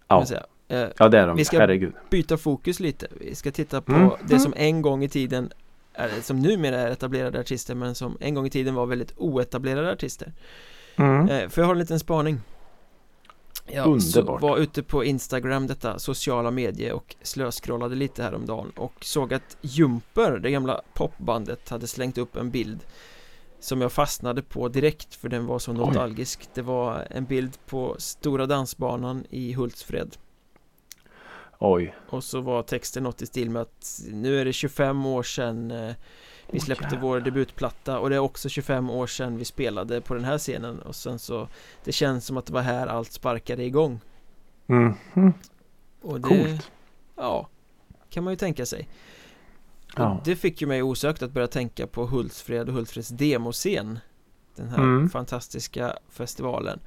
Ja. Eh, Ja det är de. Vi ska- Herregud. byta fokus lite Vi ska titta på Mm. det som en gång i tiden är, Som numera är etablerade artister men som en gång i tiden var väldigt oetablerade artister Mm. eh, För jag har en liten spaning Jag Underbart. var ute på Instagram, detta sociala medier och slöskrollade lite häromdagen och såg att Jumper, det gamla popbandet, hade slängt upp en bild som jag fastnade på direkt för den var så Oj. nostalgisk Det var en bild på Stora Dansbanan i Hultsfred Oj. och så var texten något i stil med att nu är det 25 år sedan eh, vi släppte jävlar. vår debutplatta och det är också 25 år sedan vi spelade på den här scenen och sen så Det känns som att det var här allt sparkade igång Mm. Mm. och det, Coolt. Ja Kan man ju tänka sig Ja. Det fick ju mig osökt att börja tänka på Hultsfred och Hultsfreds demoscen Den här Mm. fantastiska festivalen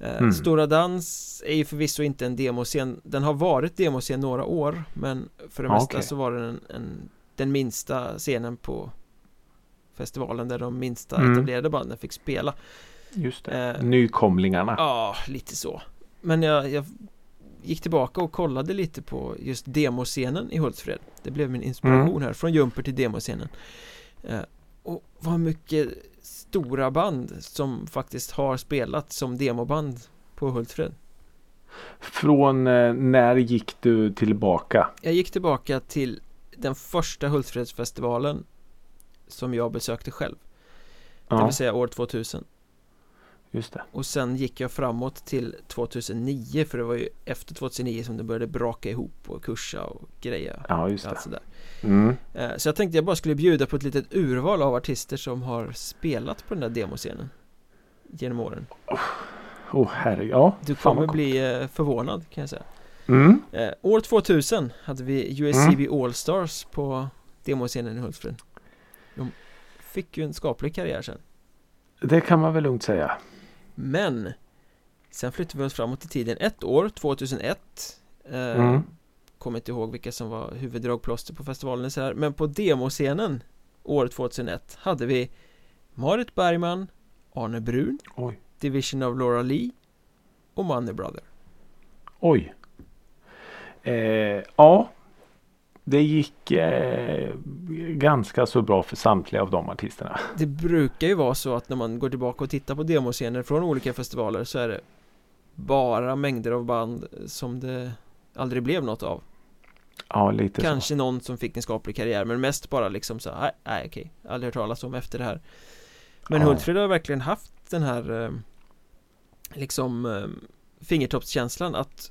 Eh, Mm. Stora Dans är ju förvisso inte en demoscen Den har varit demoscen några år Men för det mesta okej. så var den en, en, den minsta scenen på Festivalen där de minsta Mm. etablerade banden fick spela Just det. Eh, Nykomlingarna. Ja, lite så Men jag, jag gick tillbaka och kollade lite på just demoscenen i Hultsfred Det blev min inspiration här, från jumper till demoscenen eh, Och vad mycket stora band som faktiskt har spelat som demoband på Hultsfred Från eh, när gick du tillbaka? Jag gick tillbaka till den första Hultsfredsfestivalen Som jag besökte själv Det Ja, vill säga år 2000 just det. Och sen gick jag framåt till 2009 för det var ju efter 2009 som det började braka ihop och kursa och greja Ja, just det. sådär. Mm. Eh, Så jag tänkte jag bara skulle bjuda på ett litet urval av artister som har spelat på den där demoscenen Genom åren Åh herre, ja. Du kommer bli eh, förvånad kan jag säga Mm. eh, År 2000 hade vi USCB Allstars på demoscenen i Hultsfred De fick ju en skaplig karriär sen Det kan man väl lugnt säga. Men Sen flyttade vi oss framåt i tiden ett år, 2001 eh, Mm. Kommer inte ihåg vilka som var huvuddragplåster på festivalen så här. Men på demoscenen År 2001 hade vi Marit Bergman Arne Brun Oj. Division of Laura Lee Och Money Brother Oj. Eh, ja. Det gick eh, ganska så bra för samtliga av de artisterna. *laughs* Det brukar ju vara så att när man går tillbaka och tittar på demoscener från olika festivaler så är det Bara mängder av band som det aldrig blev något av Ja, lite så. Kanske någon som fick en skaplig karriär men mest bara liksom så nej, nej okej, aldrig hört talas om efter det här Men Ja. Hultsfred har verkligen haft den här eh, Liksom eh, Fingertoppskänslan att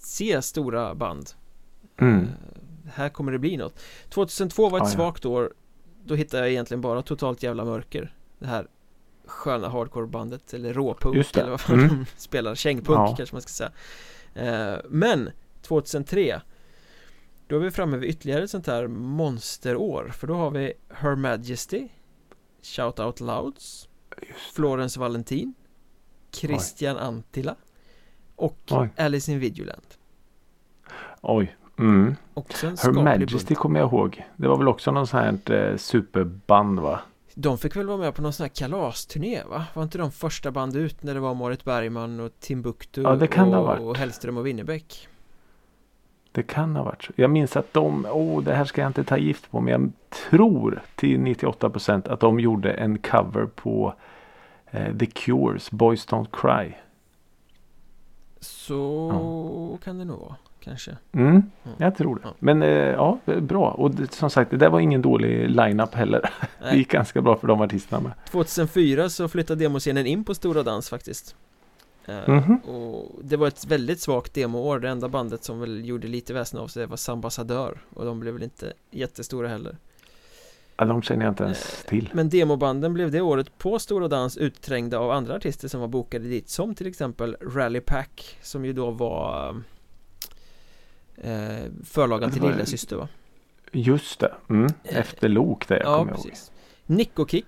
Se stora band. Mm. Eh, Här kommer det bli något. 2002 var ett Ja, ja. svagt år. Då hittade jag egentligen bara totalt jävla mörker. Det här Sköna hardcore-bandet eller råpunk eller vad fan Mm. de spelar. Kängpunk Ja. kanske man ska säga. Eh, Men 2003 Då är vi framme vid ytterligare ett sånt här monsterår. För då har vi Her Majesty Shout Out Louds Florence Valentin Christian Antila Och Oj. Alice in Vigiland Oj. Mm. Her Majesty kommer jag ihåg. Det var väl också någon sån här eh, superband va? De fick väl vara med på någon sån här kalasturné va? Var inte de första band ut när det var Marit Bergman och Timbuktu Ja, det kan det ha och, varit. och Hellström och Winnerbäck Det kan ha varit så. Jag minns att de, åh det här ska jag inte ta gift på men jag tror till 98% att de gjorde en cover på eh, The Cures Boys Don't Cry. Så kan det nog vara Kanske Mm, jag tror det. Ja. Men eh, ja, bra. Och det, som sagt, det där var ingen dålig line-up heller. *laughs* Det Nej. gick ganska bra för de artisterna med. 2004 så flyttade demoscenen in på Stora Dans faktiskt Eh, Mhm. Och det var ett väldigt svagt demoår Det enda bandet som väl gjorde lite väsen av sig var Sambassadör Och de blev väl inte jättestora heller Ja, de känner jag inte ens Eh, till. Men demobanden blev det året på Stora Dans utträngda av andra artister som var bokade dit Som till exempel Rally Pack Som ju då var eh, Förlagan Det till Lilla Syster va? Just det. Mm. Efter Lok där jag Ja kommer ihåg. precis Nico Kick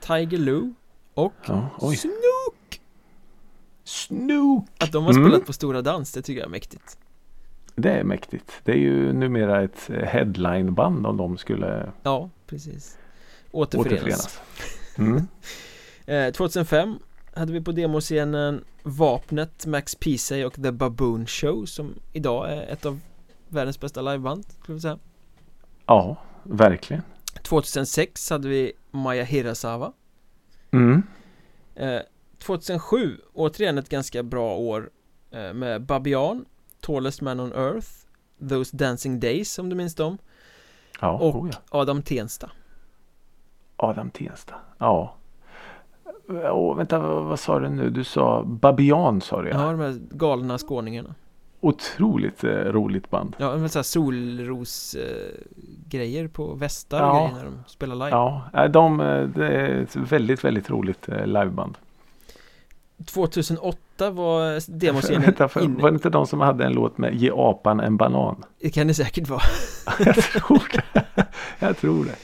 Tiger Lou Och Ja, oj. Snook Snook! Att de har Mm. spelat på Stora Dans det tycker jag är mäktigt Det är mäktigt. Det är ju numera ett eh, headlineband om de skulle Ja precis Återförenas, återförenas. Mm. *laughs* Eh, 2005 hade vi på demoscenen Vapnet, Max Peasy och The Baboon Show som idag är ett av världens bästa liveband skulle jag säga. Ja, verkligen. 2006 hade vi Maya Hirasawa Mm. eh, 2007, återigen ett ganska bra år eh, med Babian Tallest Man on Earth Those Dancing Days om du minns dem Ja, Och oh ja. Adam Tensta Adam Tensta. Ja. Åh, vänta, vad, vad sa du nu? Du sa Babian sa du Ja, ja. de här galna skåningarna Otroligt eh, roligt band. Ja, med såhär solros eh, på västar och Ja. grejer när de spelar live Ja, eh, de, eh, det är ett väldigt, väldigt roligt eh, liveband. 2008 var demoscenen *laughs* Vänta, för, inne var det inte de som hade en låt med Ge apan en banan? Det kan det säkert vara *laughs* Jag tror det. Jag tror det.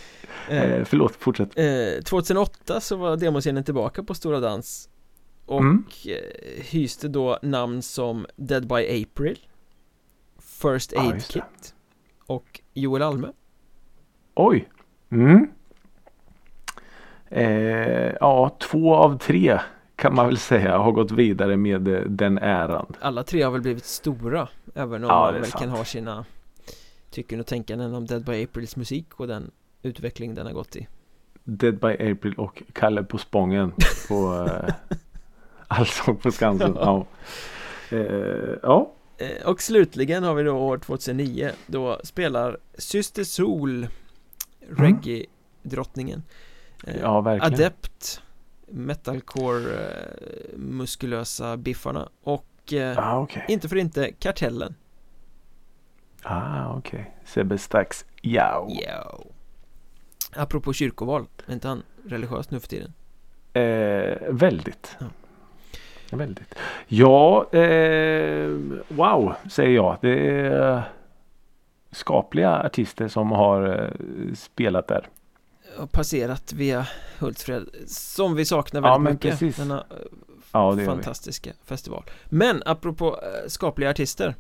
Eh, Eh, förlåt, fortsätt. eh, 2008 så var demoscenen tillbaka på Stora Dans Och Mm. eh, hyste då namn som Dead by April First Aid det. Kit Och Joel Alme Oj. Mm. Eh, ja, två av tre kan man väl säga har gått vidare med eh, den äran. Alla tre har väl blivit stora Även om Ja, man väl sant. kan ha sina Tycken och tänkanden om Dead by Aprils musik och den utveckling den har gått i Dead by April och Kalle på Spången på *laughs* eh, Allsång på Skansen. Ja. Eh, ja. Eh, Och slutligen har vi då år 2009 Då spelar Syster Sol Reggae-drottningen eh, ja, verkligen. Adept Metalcore eh, Muskulösa biffarna Och Ja, okej. inte för inte Kartellen Ah, okej. Sebbe Stax. Ja. Yo. Apropå kyrkoval, är inte han religiös nu för tiden? Eh, väldigt. Ja. Väldigt. Ja, eh, wow säger jag. Det är skapliga artister som har eh, spelat där. Och passerat via Hultsfred Som vi saknar Ja, väldigt men mycket precis. Denna eh, Ja, fantastiska festival Men apropå eh, skapliga artister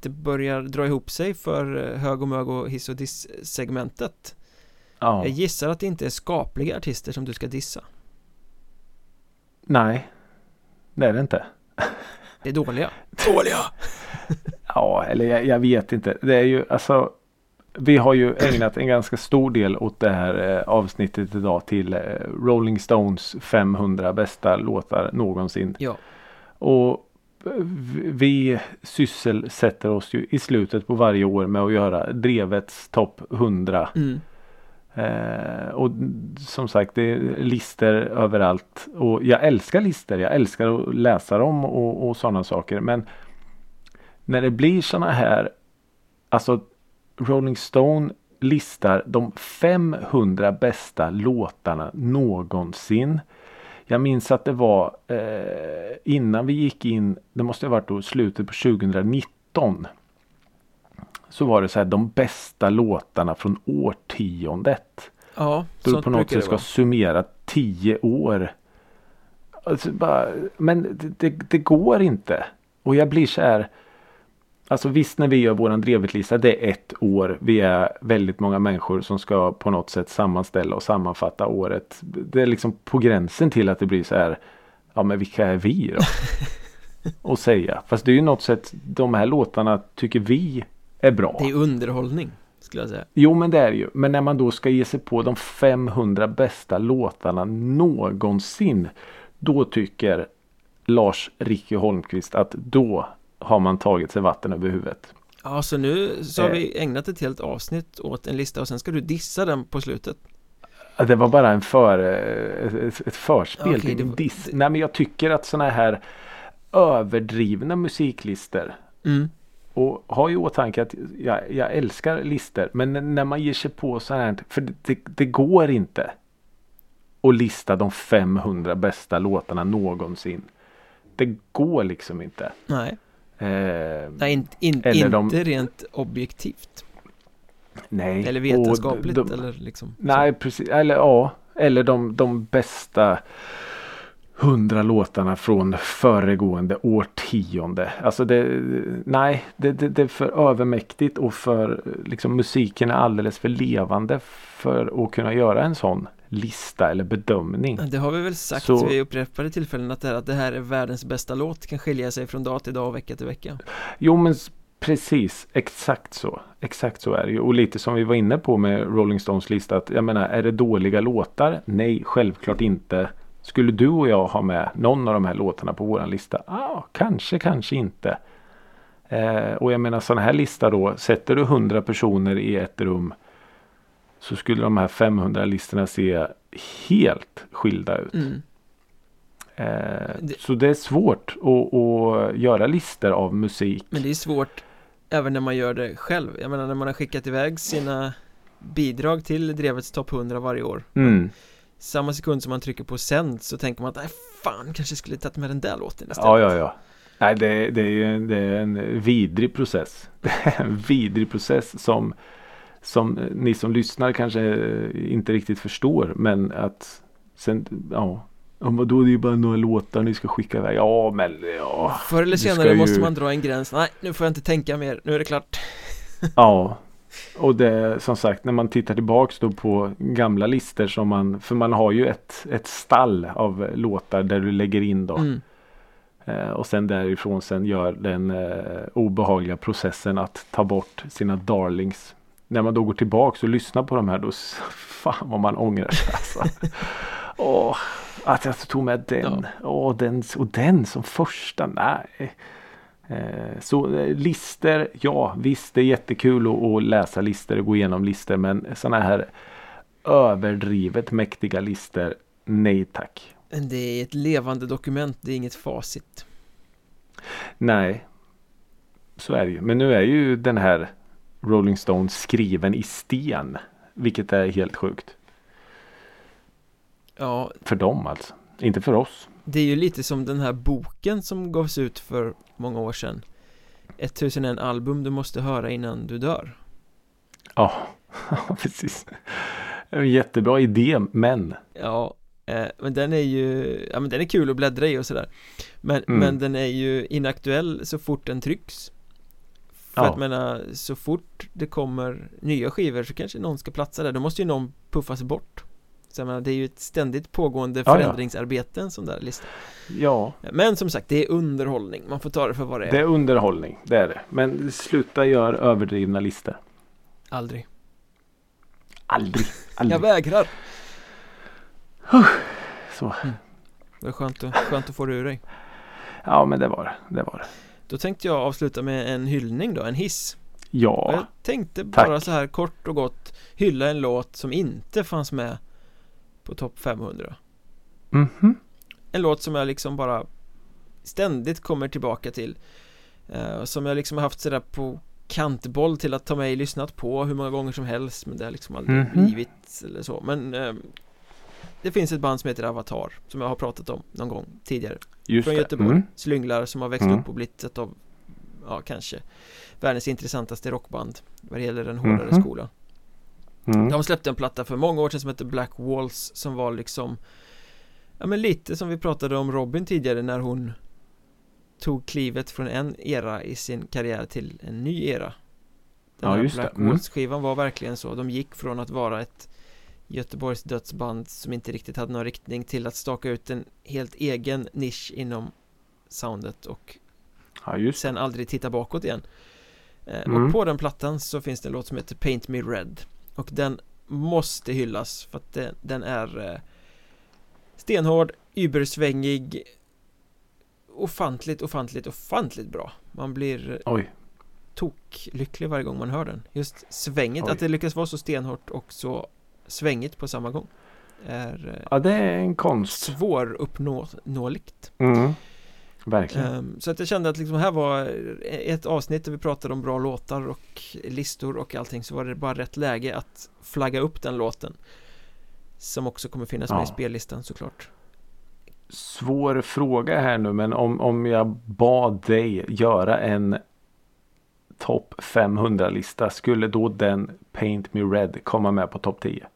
Det börjar dra ihop sig för hög och mög och hiss och diss segmentet Ja. Jag gissar att det inte är skapliga artister som du ska dissa Nej, det är det inte. Det är dåliga Dåliga! Ja, eller jag, jag vet inte. Det är ju alltså Vi har ju ägnat en ganska stor del åt det här eh, avsnittet idag till eh, Rolling Stones 500 bästa låtar någonsin. Ja, Och vi sysselsätter oss ju i slutet på varje år med att göra Drevets topp 100. mm. Eh, och som sagt det är lister överallt. Och jag älskar lister. Jag älskar att läsa dem och, och sådana saker. Men när det blir sådana här. Alltså Rolling Stone listar de 500 bästa låtarna någonsin. Jag minns att det var eh, innan vi gick in. Det måste ha varit då slutet på 2019. Så var det så här de bästa låtarna från årtiondet. ja Då du på något sätt ska vara. summera tio år. Alltså bara, men det, det, det går inte. Och jag blir så här. Alltså visst när vi gör våran Drevet-lista det är ett år. Vi är väldigt många människor som ska på något sätt sammanställa och sammanfatta året. Det är liksom på gränsen till att det blir så här. Ja men vilka är vi då? *laughs* och säga. Fast det är ju något sätt. De här låtarna tycker vi är bra. Det är underhållning skulle jag säga Jo men det är det ju. Men när man då ska ge sig på de 500 bästa låtarna någonsin. Då tycker Lars Ricky Holmqvist att då har man tagit sig vatten över huvudet. Ja, så nu så har Eh. vi ägnat ett helt avsnitt åt en lista och sen ska du dissa den på slutet Det var bara en för, ett, ett förspel Okej, till en diss. Nej men jag tycker att sådana här överdrivna musiklister mm. Och ha i åtanke att jag, jag älskar lister. Men när man ger sig på så här. För det, det, det går inte. Att lista de 500 bästa låtarna någonsin. Det går liksom inte. Nej, Eh, nej in, in, Eller inte de- rent objektivt nej. Eller vetenskapligt de- eller liksom Nej precis. Eller ja. Eller de, de bästa hundra låtarna från föregående årtionde. Alltså det, nej, det, det, det är för övermäktigt och för liksom musiken är alldeles för levande för att kunna göra en sån lista eller bedömning. Det har vi väl sagt Så- vid upprepade tillfällen att det, här, att det här är världens bästa låt kan skilja sig från dag till dag och vecka till vecka Jo men precis, exakt så. Exakt så är det ju. Och lite som vi var inne på med Rolling Stones lista. Att, jag menar, är det dåliga låtar? Nej, självklart inte. Skulle du och jag ha med någon av de här låtarna på våran lista? Ah, kanske, kanske inte. Eh, och jag menar sådana här lista då. Sätter du 100 personer i ett rum. Så skulle de här 500 listorna se helt skilda ut. mm. Eh, Det- Så det är svårt att, att göra listor av musik. Men det är svårt även när man gör det själv Jag menar när man har skickat iväg sina bidrag till Drevets topp 100 varje år Mm. Samma sekund som man trycker på sänd så tänker man att nej fan kanske skulle tagit med den där låten istället Ja, ja, ja. Nej, det, det är ju en, det är en vidrig process. *laughs* Det är en vidrig process som, som ni som lyssnar kanske inte riktigt förstår. Men att sen, ja. Men då är det ju bara några låtar ni ska skicka iväg. Ja, men ja. Förr eller senare måste ju- man dra en gräns Nej, nu får jag inte tänka mer, nu är det klart Ja, *laughs* Och det som sagt när man tittar tillbaks då på gamla listor som man För man har ju ett, ett stall av låtar där du lägger in då. Mm. Eh, och sen därifrån sen gör den eh, obehagliga processen att ta bort sina darlings. När man då går tillbaks och lyssnar på de här då *laughs* fan vad man ångrar sig alltså. *laughs* Åh, att jag tog med den. Åh, den och den som första. Nej. Eh, så eh, lister, ja visst det är jättekul att, att läsa lister och gå igenom lister men sådana här överdrivet mäktiga lister, nej tack. Det är ett levande dokument, det är inget facit Nej. Så är det ju. Men nu är ju den här Rolling Stone skriven i sten. Vilket är helt sjukt. Ja, För dem alltså. Inte för oss. Det är ju lite som den här boken som gavs ut för många år sedan 1001 album du måste höra innan du dör Ja, *laughs* precis. En jättebra idé men. Ja, eh, men den är ju, ja men den är kul att bläddra i och sådär Men, Mm. men den är ju inaktuell så fort den trycks För Ja. att menar, så fort det kommer nya skivor så kanske någon ska platsa där, då måste ju någon puffas bort Så jag menar, det är ju ett ständigt pågående Ja, förändringsarbete en sån där lista Ja, Men som sagt, det är underhållning, man får ta det för vad det är det är underhållning. Det är det. Men sluta gör överdrivna listor. Aldrig Aldrig. *laughs* Jag Aldrig. vägrar! Så. Det är skönt att, skönt att få det ur dig Ja men det var det. Det var det. Då tänkte jag avsluta med en hyllning då, en hiss Ja. Jag tänkte tack. bara så här kort och gott hylla en låt som inte fanns med på topp 500 Mhm. En låt som jag liksom bara ständigt kommer tillbaka till eh, Som jag liksom har haft sådär på kantboll till att ta mig lyssnat på hur många gånger som helst men det har liksom aldrig Mhm. blivit eller så men eh, Det finns ett band som heter Avatar som jag har pratat om någon gång tidigare Just Från det. Göteborg, Mm. Slynglar som har växt Mm. upp och blivit ett av Ja kanske Världens intressantaste rockband Vad det gäller den hårdare Mhm. skolan Mm. De släppte en platta för många år sedan som hette Black Walls som var liksom Ja men lite som vi pratade om Robin tidigare när hon Tog klivet från en era i sin karriär till en ny era Den Ja, här just det. Black Mm. Walls skivan var verkligen så De gick från att vara ett Göteborgs dödsband som inte riktigt hade någon riktning till att staka ut en helt egen nisch inom soundet och Ja just det. sen aldrig titta bakåt igen eh, Mm. Och på den plattan så finns det en låt som heter Paint Me Red Och den måste hyllas för att den, den är eh, Stenhård, übersvängig Ofantligt, ofantligt, ofantligt bra Man blir eh, Oj. toklycklig varje gång man hör den Just svänget, Oj. att det lyckas vara så stenhårt och så svängigt på samma gång Är eh, Ja det är en konst. svåruppnåeligt Mm. Verkligen. Ehm, Så att jag kände att liksom här var ett avsnitt där vi pratade om bra låtar och listor och allting så var det bara rätt läge att flagga upp den låten Som också kommer finnas med i Ja. spellistan såklart Svår fråga här nu men om, om jag bad dig göra en topp 500 lista skulle då den Paint Me Red komma med på topp 10?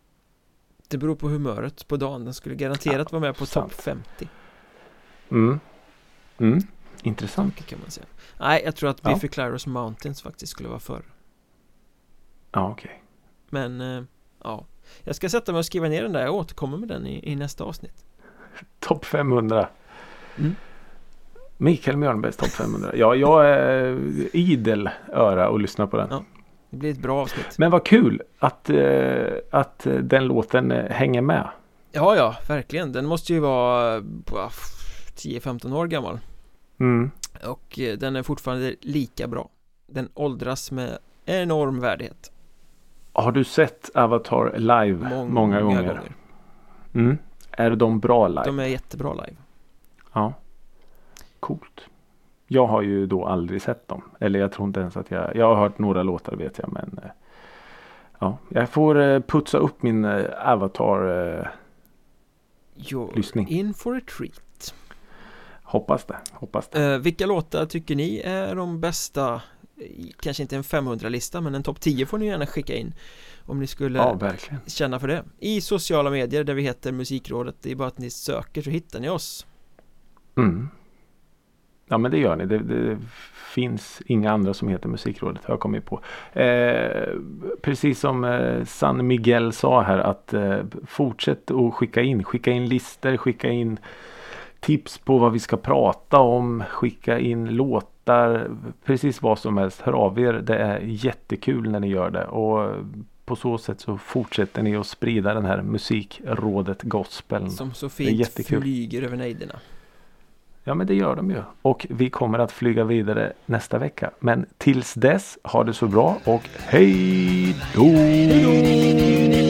Det beror på humöret på dagen, den skulle garanterat vara med på topp 50 Mm. Mm. Intressant. kan man säga Nej, jag tror att Ja. Biffy Clyros Mountains faktiskt skulle vara för Ja okej. Men, eh, ja Jag ska sätta mig och skriva ner den där, jag återkommer med den i, i nästa avsnitt *laughs* Topp 500. Mm. Mikael Mjörnbergs topp 500. Ja, jag är idel öra och lyssna på den. Ja. Det blir ett bra avsnitt Men vad kul att, eh, att eh, den låten hänger med. Ja, ja, verkligen. Den måste ju vara 10-15 år gammal. Mm. Och eh, den är fortfarande lika bra. Den åldras med enorm värdighet. Har du sett Avatar live Många, många, gånger? Mm. Är de bra live? De är jättebra live. Ja. Coolt. Jag har ju då aldrig sett dem. Eller jag tror inte ens att jag. Jag har hört några låtar vet jag men. eh, Ja, jag får eh, putsa upp min Avatar. eh, You're Lyssning. in for a treat. Hoppas det. Hoppas det. Eh, vilka låtar tycker ni är de bästa? Kanske inte en 500-lista men en topp 10 får ni gärna skicka in. Om ni skulle Ja, känna för det. I sociala medier där vi heter Musikrådet. Det är bara att ni söker så hittar ni oss. Mm. Ja men det gör ni. Det, det finns inga andra som heter Musikrådet har jag kommit på. Eh, precis som eh, San Miguel sa här att eh, fortsätt att skicka in. Skicka in listor, skicka in tips på vad vi ska prata om. Skicka in låtar. Precis vad som helst. Hör av er. Det är jättekul när ni gör det. Och på så sätt så fortsätter ni att sprida den här musikrådet gospeln. Som så fint flyger över nejderna. Ja men det gör de ju. Och vi kommer att flyga vidare nästa vecka. Men tills dess, ha det så bra och hej då!